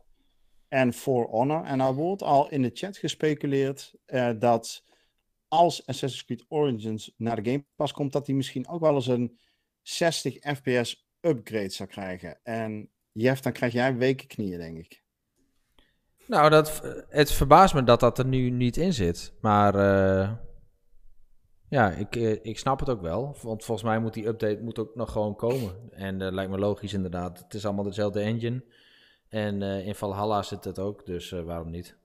[SPEAKER 1] en For Honor. En er wordt al in de chat gespeculeerd uh, dat als Assassin's Creed Origins naar de Game Pass komt, dat die misschien ook wel eens een 60 fps upgrade zou krijgen. En Jeff, dan krijg jij weken knieën, denk ik.
[SPEAKER 2] Nou, dat, het verbaast me dat dat er nu niet in zit. Maar uh, ja, ik, eh, ik snap het ook wel. Want volgens mij moet die update moet ook nog gewoon komen. En dat uh, lijkt me logisch inderdaad. Het is allemaal dezelfde engine. En uh, in Valhalla zit het ook, dus waarom niet?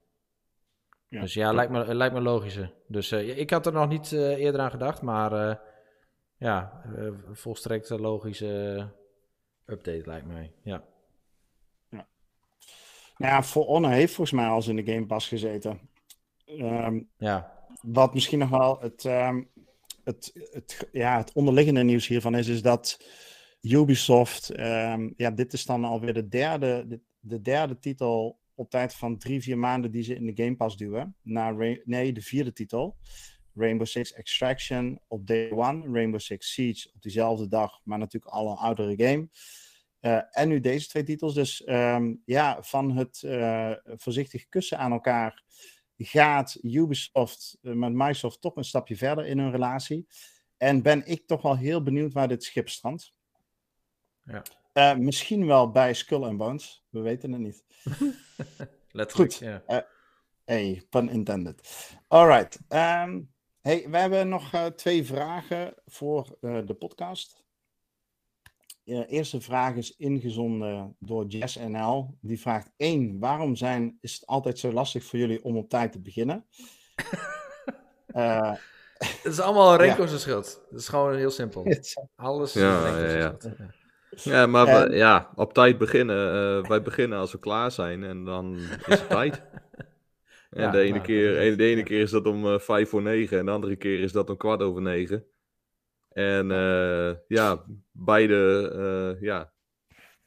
[SPEAKER 2] Ja. Dus ja, lijkt me, lijkt me logischer. Dus ik had er nog niet eerder aan gedacht, maar ja, volstrekt logische update, lijkt mij. Ja.
[SPEAKER 1] ja. Nou ja, For Honor heeft volgens mij al in de Game Pass gezeten. Um, ja. Wat misschien nog wel het, um, het, het, ja, het onderliggende nieuws hiervan is, is dat Ubisoft, um, ja, dit is dan alweer de derde, de, de, derde titel op tijd van drie, vier maanden die ze in de Game Pass duwen. Naar, nee, de vierde titel. Rainbow Six Extraction op day one, Rainbow Six Siege op diezelfde dag, maar natuurlijk al een oudere game. Uh, en nu deze twee titels. Dus um, ja, van het uh, voorzichtig kussen aan elkaar gaat Ubisoft uh, met Microsoft toch een stapje verder in hun relatie. En ben ik toch wel heel benieuwd waar dit schip strandt. Ja. misschien wel bij Skull and Bones. We weten het niet. *laughs*
[SPEAKER 2] Letterlijk,
[SPEAKER 1] Goed. Ja. hey, pun intended. Alright. Um, Hey, we hebben nog uh, twee vragen voor de podcast. De eerste vraag is ingezonden door Jess NL. Die vraagt één, waarom zijn, is het altijd zo lastig voor jullie om op tijd te beginnen?
[SPEAKER 2] uh, *laughs* het is allemaal Renko's *laughs* ja. schuld. Het is gewoon heel simpel. *laughs* Alles is ja,
[SPEAKER 3] ja, ja. schuld. Ja, maar en... we, ja, op tijd beginnen. wij beginnen als we klaar zijn en dan is het tijd. En ja, de, ene nou, keer, de ene keer is dat om uh, vijf voor negen en de andere keer is dat om kwart over negen. En uh, ja, beide uh, ja,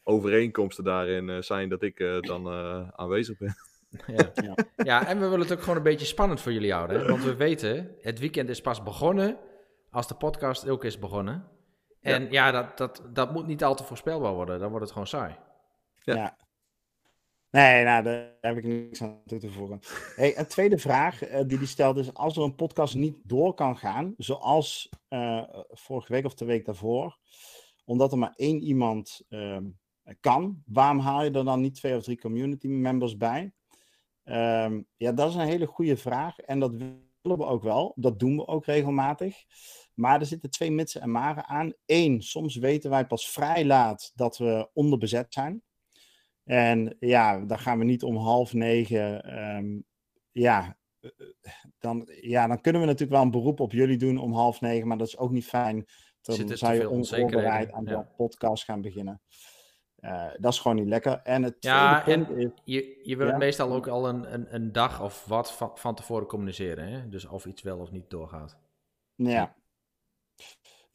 [SPEAKER 3] overeenkomsten daarin zijn dat ik dan aanwezig ben. *laughs*
[SPEAKER 2] Ja. ja. ja, en we willen het ook gewoon een beetje spannend voor jullie houden. Want we weten, het weekend is pas begonnen als de podcast ook is begonnen. En ja, ja dat, dat, dat moet niet al te voorspelbaar worden. Dan wordt het gewoon saai.
[SPEAKER 1] Ja. Nee, nou, daar heb ik niks aan toe te voegen. Hey, een tweede vraag uh, die die stelt is: als er een podcast niet door kan gaan, zoals uh, vorige week of de week daarvoor, omdat er maar één iemand uh, kan, waarom haal je er dan niet twee of drie community members bij? Um, ja, dat is een hele goede vraag en dat we ook wel. Dat doen we ook regelmatig. Maar er zitten twee mitsen en maren aan. Eén, soms weten wij pas vrij laat dat we onderbezet zijn. En ja, dan gaan we niet om half negen. Ehm, ja, eh, dan, ja, dan kunnen we natuurlijk wel een beroep op jullie doen om half negen. Maar dat is ook niet fijn. Dan zou je onvoorbereid aan de podcast gaan beginnen. Uh, dat is gewoon niet lekker. En het
[SPEAKER 2] ja, punt en is... Je, je wil meestal ook al een, een, een dag of wat van, van tevoren communiceren. Hè? Dus of iets wel of niet doorgaat.
[SPEAKER 1] Ja,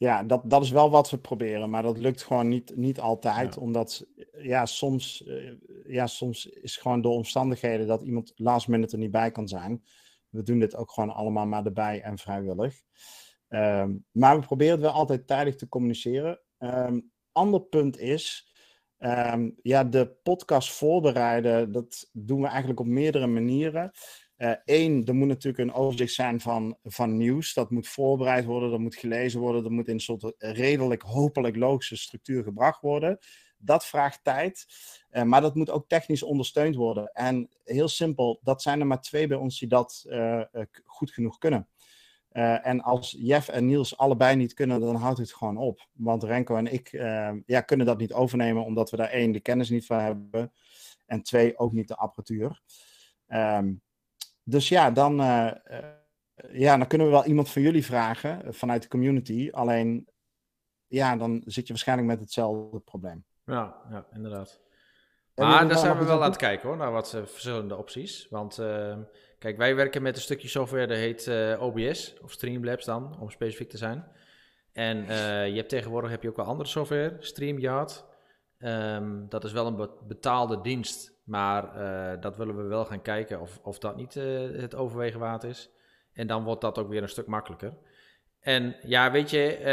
[SPEAKER 1] ja dat, dat is wel wat we proberen. Maar dat lukt gewoon niet, niet altijd. Omdat ja, soms, uh, ja, soms is gewoon door omstandigheden dat iemand last minute er niet bij kan zijn. We doen dit ook gewoon allemaal maar erbij en vrijwillig. Um, maar we proberen het wel altijd tijdig te communiceren. Um, ander punt is Um, ja, de podcast voorbereiden, dat doen we eigenlijk op meerdere manieren. Eén, uh, er moet natuurlijk een overzicht zijn van, van nieuws. Dat moet voorbereid worden, dat moet gelezen worden, dat moet in een soort redelijk, hopelijk logische structuur gebracht worden. Dat vraagt tijd, uh, maar dat moet ook technisch ondersteund worden. En heel simpel, dat zijn er maar twee bij ons die dat uh, goed genoeg kunnen. En als Jeff en Niels allebei niet kunnen, dan houdt het gewoon op. Want Renko en ik ja, kunnen dat niet overnemen, omdat we daar één, de kennis niet van hebben. En twee, ook niet de apparatuur. Um, dus ja dan, uh, ja, dan kunnen we wel iemand van jullie vragen vanuit de community. Alleen, ja, dan zit je waarschijnlijk met hetzelfde probleem.
[SPEAKER 2] Ja, ja inderdaad. Maar daar zijn we wel aan het kijken hoor, naar wat verschillende opties. Want ehm, Kijk, wij werken met een stukje software dat heet uh, OBS, of Streamlabs dan, om specifiek te zijn. En uh, je hebt tegenwoordig heb je ook wel andere software, StreamYard. Um, dat is wel een betaalde dienst, maar uh, dat willen we wel gaan kijken of, of dat niet het overwegen waard is. En dan wordt dat ook weer een stuk makkelijker. En ja, weet je,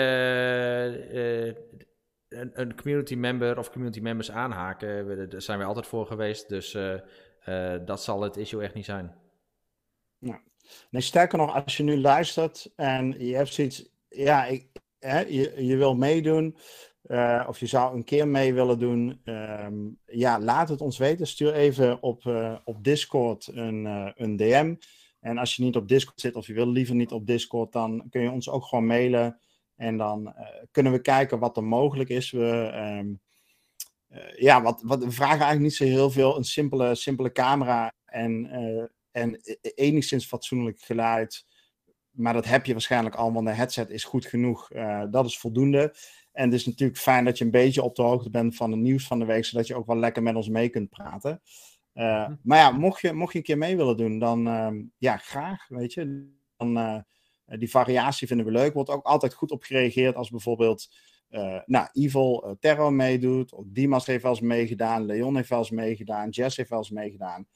[SPEAKER 2] een, een, community member of community members aanhaken, daar zijn we altijd voor geweest. Dus dat zal het issue echt niet zijn.
[SPEAKER 1] Nee, sterker nog, als je nu luistert en je hebt zoiets, ja, ik, hè, je, je wil meedoen, uh, of je zou een keer mee willen doen, um, ja, laat het ons weten. Stuur even op, uh, op Discord een, uh, een DM. En als je niet op Discord zit of je wil liever niet op Discord, dan kun je ons ook gewoon mailen. En dan kunnen we kijken wat er mogelijk is. We, um, ja, wat, wat, we vragen eigenlijk niet zo heel veel. Een simpele, simpele camera en en e, e, enigszins fatsoenlijk geluid. Maar dat heb je waarschijnlijk al, want de headset is goed genoeg. Dat is voldoende. En het is natuurlijk fijn dat je een beetje op de hoogte bent van het nieuws van de week, zodat je ook wel lekker met ons mee kunt praten. Uh, maar ja, mocht je, mocht je een keer mee willen doen, dan uh, ja, graag, weet je. Dan, uh, die variatie vinden we leuk. Wordt ook altijd goed op gereageerd als bijvoorbeeld nou, Evil Terror meedoet. Of Dimas heeft wel eens meegedaan. Leon heeft wel eens meegedaan. Jess heeft wel eens meegedaan.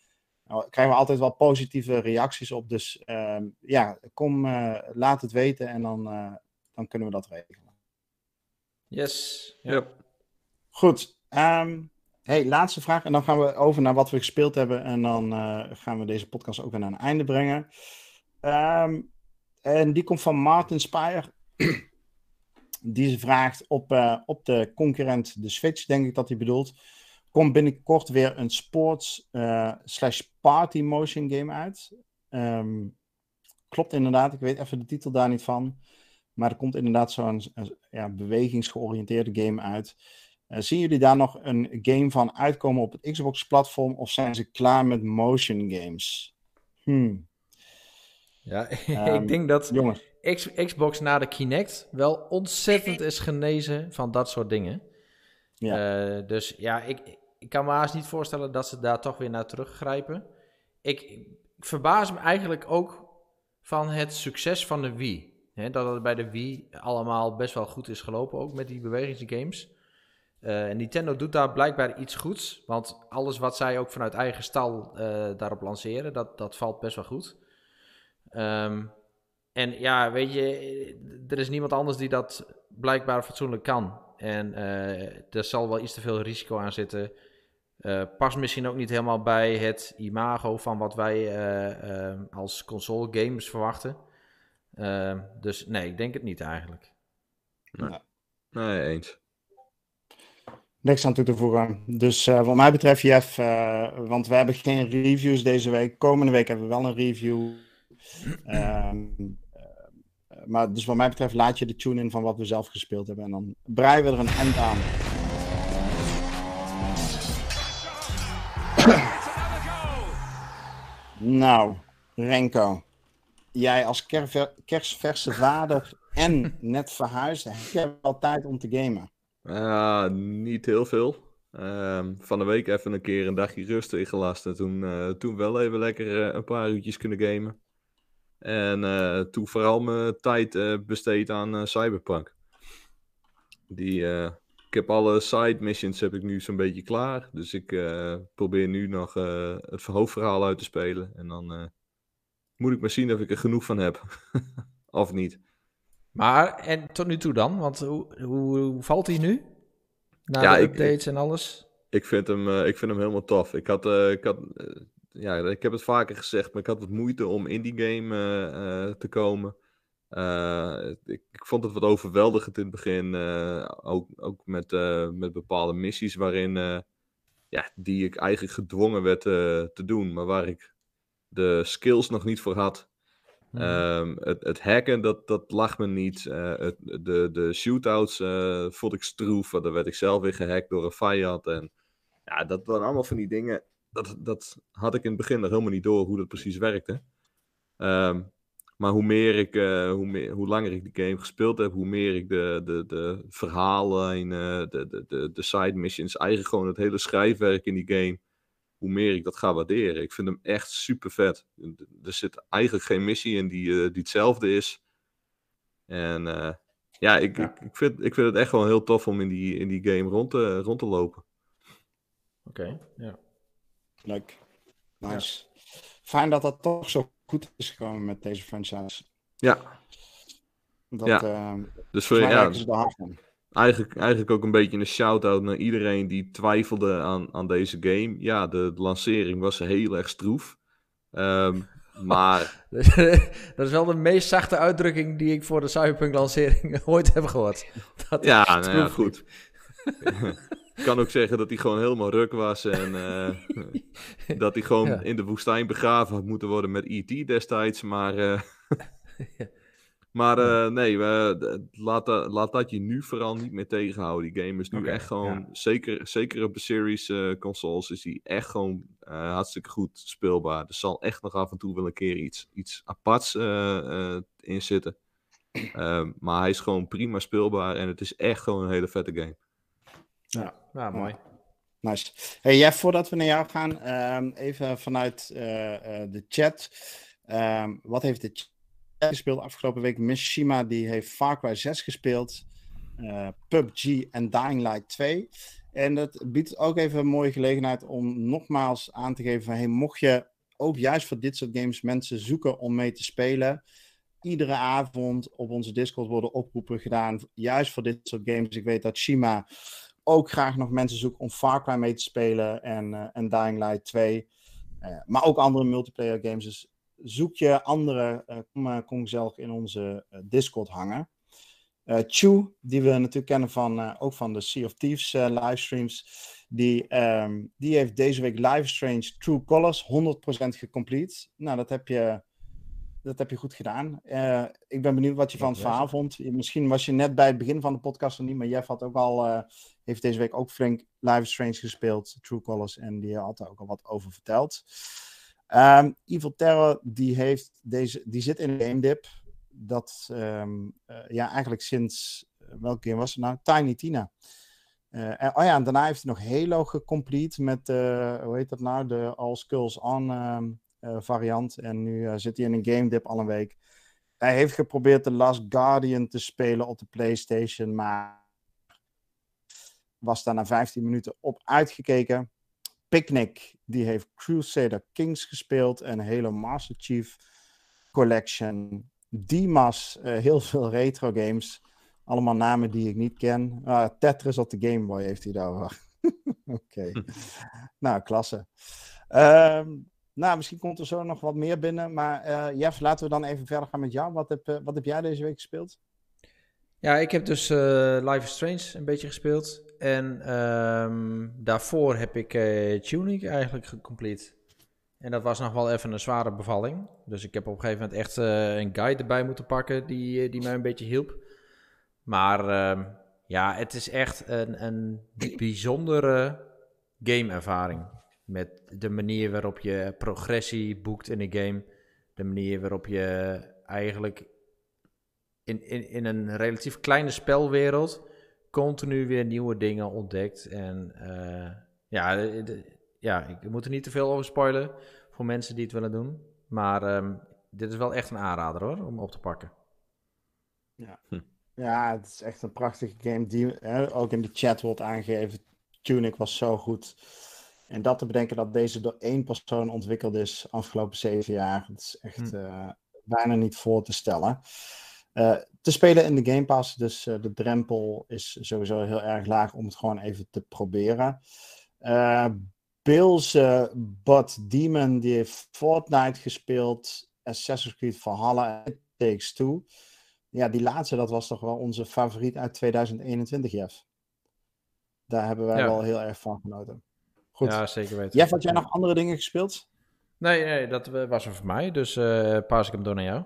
[SPEAKER 1] Nou, krijgen we altijd wel positieve reacties op. Dus uh, ja, kom, laat het weten en dan, dan kunnen we dat regelen.
[SPEAKER 2] Yes.
[SPEAKER 3] Yep.
[SPEAKER 1] Goed. Um, hey, laatste vraag. En dan gaan we over naar wat we gespeeld hebben. En dan uh, gaan we deze podcast ook weer naar een einde brengen. Um, en die komt van Martin Spire. *clears throat* die vraagt op, op de concurrent, de Switch, denk ik dat hij bedoelt komt binnenkort weer een sports uh, slash party motion game uit. Um, klopt inderdaad, ik weet even de titel daar niet van. Maar er komt inderdaad zo'n ja, bewegingsgeoriënteerde game uit. Uh, zien jullie daar nog een game van uitkomen op het Xbox-platform? Of zijn ze klaar met motion games? Hmm.
[SPEAKER 2] Ja, um, *laughs* ik denk dat Xbox na de Kinect wel ontzettend is genezen van dat soort dingen. Ja. Uh, dus ja, ik, ik kan me haast niet voorstellen dat ze daar toch weer naar teruggrijpen. Ik, ik verbaas me eigenlijk ook van het succes van de Wii. Dat het bij de Wii allemaal best wel goed is gelopen, ook met die bewegingsgames. Uh, en Nintendo doet daar blijkbaar iets goeds. Want alles wat zij ook vanuit eigen stal uh, daarop lanceren, dat, dat valt best wel goed. Um, en ja, weet je, er is niemand anders die dat blijkbaar fatsoenlijk kan. En uh, er zal wel iets te veel risico aan zitten. Past misschien ook niet helemaal bij het imago van wat wij als console games verwachten. Dus nee, ik denk het niet eigenlijk.
[SPEAKER 3] Nee, nee eens.
[SPEAKER 1] Niks aan toe te voegen. Dus wat mij betreft, Jeff, want we hebben geen reviews deze week. Komende week hebben we wel een review. Ehm, maar dus wat mij betreft laat je de tune in van wat we zelf gespeeld hebben. En dan breien we er een end aan. nou, Renko. Jij als kerstverse vader en net verhuisd, heb je wel tijd om te gamen?
[SPEAKER 3] Uh, niet heel veel. Ehm, van de week even een keer een dagje rust ingelast. En toen, uh, toen wel even lekker uh, een paar uurtjes kunnen gamen. En uh, toen vooral mijn tijd besteed aan Cyberpunk. Die, ik heb alle side missions heb ik nu zo'n beetje klaar. Dus ik probeer nu nog het hoofdverhaal uit te spelen. En dan moet ik maar zien of ik er genoeg van heb. *laughs* of niet.
[SPEAKER 2] Maar, en tot nu toe dan? Want hoe, hoe, hoe valt hij nu? Na ja, de updates en alles?
[SPEAKER 3] Ik vind, hem, uh, ik vind hem helemaal tof. Ik had, uh, ik had uh, ja, ik heb het vaker gezegd, maar ik had wat moeite om in die game te komen. Ik, ik, vond het wat overweldigend in het begin. ook ook met, met bepaalde missies waarin, ja, die ik eigenlijk gedwongen werd te doen, maar waar ik de skills nog niet voor had. Mhm. Ehm, het, het, hacken, dat, dat lag me niet. Uh, het, de, de shootouts uh, vond ik stroef, dan werd ik zelf weer gehackt door een vijand. En ja, dat waren allemaal van die dingen. Dat, dat had ik in het begin nog helemaal niet door hoe dat precies werkte. Um, maar hoe meer ik, uh, hoe, meer, hoe langer ik die game gespeeld heb, hoe meer ik de, de, de verhalen, de, de, de, de side missions, eigenlijk gewoon het hele schrijfwerk in die game hoe meer ik dat ga waarderen. Ik vind hem echt super vet. Er zit eigenlijk geen missie in die, uh, die hetzelfde is. En uh, ja, ik, Ik, ik, vind, ik vind het echt wel heel tof om in die, in die game rond te, rond te lopen.
[SPEAKER 2] Oké, ja.
[SPEAKER 1] Leuk. Nice. Fijn dat dat toch zo goed is gekomen met deze franchise.
[SPEAKER 3] Ja.
[SPEAKER 1] Dat, ja. Uh,
[SPEAKER 3] dus voor ja, Eigenlijk, eigenlijk ook een beetje een shout-out naar iedereen die twijfelde aan, aan deze game. Ja, de, lancering was heel erg stroef. Um, *laughs* maar... *laughs*
[SPEAKER 2] dat is wel de meest zachte uitdrukking die ik voor de Cyberpunk-lancering *laughs* ooit heb gehoord.
[SPEAKER 3] Dat ja, nou ja, goed. Ik kan ook zeggen dat hij gewoon helemaal ruk was en uh, dat hij gewoon in de woestijn begraven had moeten worden met E.T. destijds. Maar uh, ja. Maar uh, nee, we, laat, laat dat je nu vooral niet meer tegenhouden. Die game is nu echt gewoon, zeker, zeker op de series uh, consoles, is die echt gewoon uh, hartstikke goed speelbaar. Er zal echt nog af en toe wel een keer iets, iets aparts in zitten. *clears throat* Ehm, maar hij is gewoon prima speelbaar en het is echt gewoon een hele vette game.
[SPEAKER 2] Ja, ja mooi.
[SPEAKER 1] Nice. Hey Jeff, voordat we naar jou gaan, um, even vanuit de chat. Um, wat heeft de chat gespeeld afgelopen week. Mishima die heeft Far Cry 6 gespeeld. Uh, PUBG en Dying Light 2. En dat biedt ook even een mooie gelegenheid om nogmaals aan te geven van... Hey, mocht je ook juist voor dit soort games mensen zoeken om mee te spelen... Iedere avond op onze Discord worden oproepen gedaan, juist voor dit soort games. Ik weet dat Shima ook graag nog mensen zoekt om Far Cry mee te spelen en, uh, en Dying Light 2. Uh, eh, maar ook andere multiplayer games. Dus zoek je anderen, uh, kom, kom gezellig in onze uh, Discord hangen. Uh, Chu, die we natuurlijk kennen van, ook van de Sea of Thieves livestreams, die, um, die heeft deze week Live Strange True Colors 100% gecomplete. Nou, dat heb je, dat heb je goed gedaan. ik ben benieuwd wat je van het verhaal vond. Misschien was je net bij het begin van de podcast er niet, maar Jeff had ook al, heeft deze week ook flink Live Strange gespeeld, True Colors, en die had er ook al wat over verteld. Um, Evil Terror, die, heeft deze, die zit in een game dip. Dat, um, uh, ja, eigenlijk sinds, uh, welke game was het nou? Tiny Tina. En, oh ja, en daarna heeft hij nog Halo gecomplete met, hoe heet dat nou? De All Skulls On um, variant. En nu zit hij in een game dip al een week. Hij heeft geprobeerd The Last Guardian te spelen op de PlayStation, maar was daar na 15 minuten op uitgekeken. Picnic, die heeft Crusader Kings gespeeld en Halo Master Chief Collection. Dimas, uh, heel veel retro games. Allemaal namen die ik niet ken. Uh, Tetris op de Game Boy heeft hij daar. *laughs* Oké. Okay. nou, klasse. Uh, nou, misschien komt er zo nog wat meer binnen. Maar uh, Jeff, laten we dan even verder gaan met jou. Wat heb, uh, wat heb jij deze week gespeeld?
[SPEAKER 2] Ja, ik heb dus Life is Strange een beetje gespeeld. En um, daarvoor heb ik uh, Tunic eigenlijk gecomplete. En dat was nog wel even een zware bevalling. Dus ik heb op een gegeven moment echt uh, een guide erbij moeten pakken die, die mij een beetje hielp. Maar uh, ja, het is echt een, een bijzondere gameervaring. Met de manier waarop je progressie boekt in een game. De manier waarop je eigenlijk in, in, in een relatief kleine spelwereld continu weer nieuwe dingen ontdekt. En uh, ja, de, ja, ik moet er niet te veel over spoilen voor mensen die het willen doen. Maar um, dit is wel echt een aanrader hoor, om op te pakken.
[SPEAKER 1] Ja, hm. ja het is echt een prachtige game die hè, ook in de chat wordt aangegeven. Tunic was zo goed. En dat te bedenken dat deze door één persoon ontwikkeld is afgelopen zeven jaar, dat is echt hm. uh, bijna niet voor te stellen. Uh, te spelen in de Game Pass, dus uh, de drempel is sowieso heel erg laag om het gewoon even te proberen. Bills But Demon, die heeft Fortnite gespeeld, Assassin's Creed Valhalla en Takes Two. Ja, die laatste, dat was toch wel onze favoriet uit 2021, Jeff. Daar hebben wij wel heel erg van genoten.
[SPEAKER 2] Goed. Ja, zeker weten.
[SPEAKER 1] Jeff, had jij nog andere dingen gespeeld?
[SPEAKER 2] Nee, nee dat was er voor mij. Dus uh, paas ik hem door naar jou.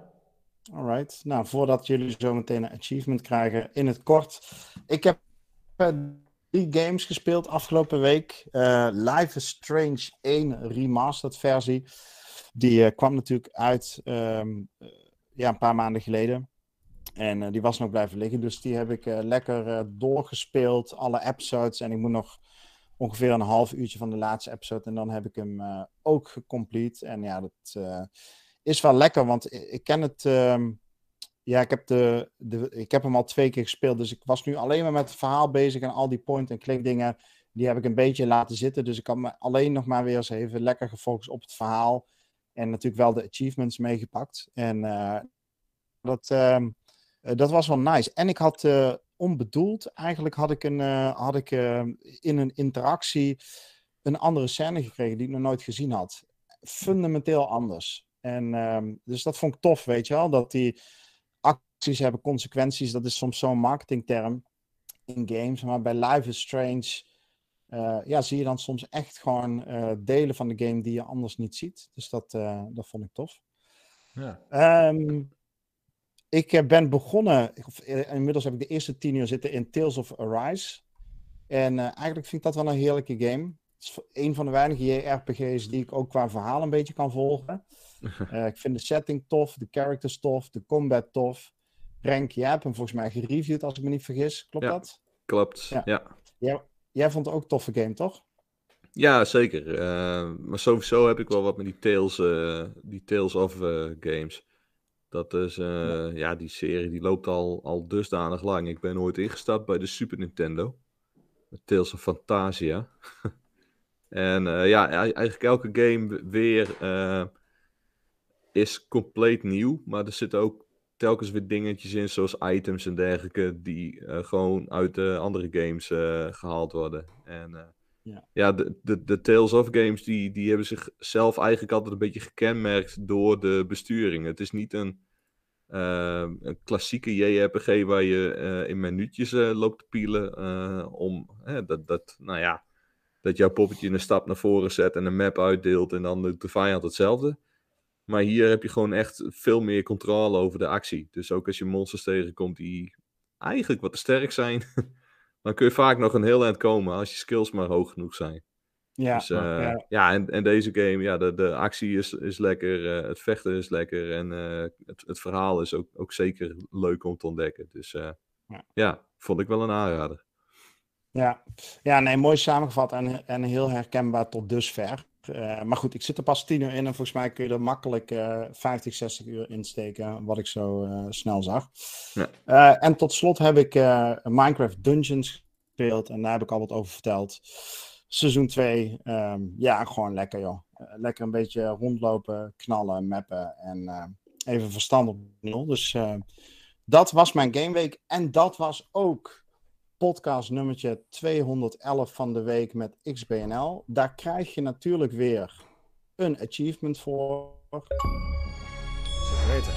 [SPEAKER 1] Alright. Nou, voordat jullie zo meteen een achievement krijgen, in het kort. Ik heb uh, drie games gespeeld afgelopen week. Uh, Life is Strange 1 remastered versie. Die kwam natuurlijk uit um, ja, een paar maanden geleden. En die was nog blijven liggen. Dus die heb ik lekker doorgespeeld. Alle episodes. En ik moet nog ongeveer een half uurtje van de laatste episode. En dan heb ik hem ook gecomplete. En ja, dat is wel lekker, want ik, ken het. Uh, ja, ik heb, de, de, ik heb hem al twee keer gespeeld. Dus ik was nu alleen maar met het verhaal bezig. En al die point-and-click dingen, die heb ik een beetje laten zitten. Dus ik had me alleen nog maar weer eens even lekker gefocust op het verhaal. En natuurlijk wel de achievements meegepakt. En uh, dat, ehm, dat was wel nice. En ik had onbedoeld. Eigenlijk had ik, een, had ik in een interactie een andere scène gekregen die ik nog nooit gezien had. Fundamenteel anders. En uh, dus dat vond ik tof, weet je wel. Dat die acties hebben consequenties. Dat is soms zo'n marketingterm in games. Maar bij Life is Strange uh, ja, zie je dan soms echt gewoon delen van de game die je anders niet ziet. Dus dat, dat vond ik tof. Ja. Um, ik eh, ben begonnen, of eh, inmiddels heb ik de eerste tien uur zitten in Tales of Arise. En eigenlijk vind ik dat wel een heerlijke game. Het is een van de weinige JRPG's die ik ook qua verhaal een beetje kan volgen. Uh, *laughs* ik vind de setting tof, de characters tof, de combat tof. Rank, jij hebt hem volgens mij gereviewd als ik me niet vergis. Klopt dat?
[SPEAKER 3] Klopt, ja.
[SPEAKER 1] ja. Jij, vond het ook een toffe game, toch?
[SPEAKER 3] Ja, zeker. Uh, maar sowieso heb ik wel wat met die Tales, die Tales of games. Dat is, uh, ja. die serie die loopt al, al dusdanig lang. Ik ben ooit ingestapt bij de Super Nintendo. Met Tales of Fantasia. *laughs* en ja, eigenlijk elke game weer is compleet nieuw. Maar er zitten ook telkens weer dingetjes in, zoals items en dergelijke, die gewoon uit de andere games gehaald worden. En ja, ja de, de, de Tales of games, die, die hebben zichzelf eigenlijk altijd een beetje gekenmerkt door de besturing. Het is niet een een klassieke JRPG waar je in minuutjes loopt te pielen. om dat, dat, nou ja, dat jouw poppetje een stap naar voren zet en een map uitdeelt en dan doet de vijand hetzelfde. Maar hier heb je gewoon echt veel meer controle over de actie. Dus ook als je monsters tegenkomt die eigenlijk wat te sterk zijn, *laughs* dan kun je vaak nog een heel eind komen als je skills maar hoog genoeg zijn. Ja, dus, uh, ja. ja, en, en deze game, ja, de, de actie is, is lekker, uh, het vechten is lekker en uh, het, het verhaal is ook, ook zeker leuk om te ontdekken. Dus ja. ja. vond ik wel een aanrader.
[SPEAKER 1] Ja, ja nee, mooi samengevat en, en heel herkenbaar tot dusver. Maar goed, ik zit er pas tien uur in en volgens mij kun je er makkelijk 50, 60 uur insteken, wat ik zo snel zag. Ja. en tot slot heb ik Minecraft Dungeons gespeeld en daar heb ik al wat over verteld seizoen 2, ehm, ja, gewoon lekker joh. Eh, lekker een beetje rondlopen, knallen, mappen en uh, even verstand op nul. Dus uh, dat was mijn gameweek. En dat was ook podcast nummertje 211 van de week met XBNL. Daar krijg je natuurlijk weer een achievement voor. Zeker weten.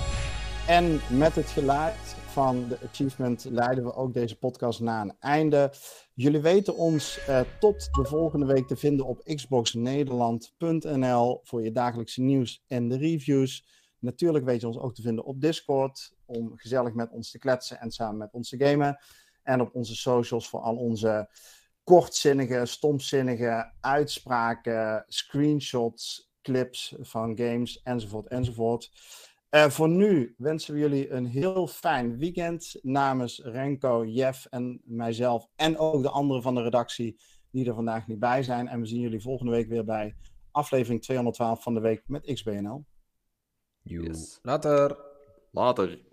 [SPEAKER 1] En met het geluid van de achievement leiden we ook deze podcast na een einde. Jullie weten ons uh, tot de volgende week te vinden op xboxnederland.nl voor je dagelijkse nieuws en de reviews. Natuurlijk weet je ons ook te vinden op Discord om gezellig met ons te kletsen en samen met ons te gamen. En op onze socials voor al onze kortzinnige, stomzinnige uitspraken, screenshots, clips van games enzovoort enzovoort. Uh, voor nu wensen we jullie een heel fijn weekend namens Renko, Jeff en mijzelf en ook de anderen van de redactie die er vandaag niet bij zijn. En we zien jullie volgende week weer bij aflevering 212 van de week met XBNL.
[SPEAKER 2] Yes. Later.
[SPEAKER 3] Later.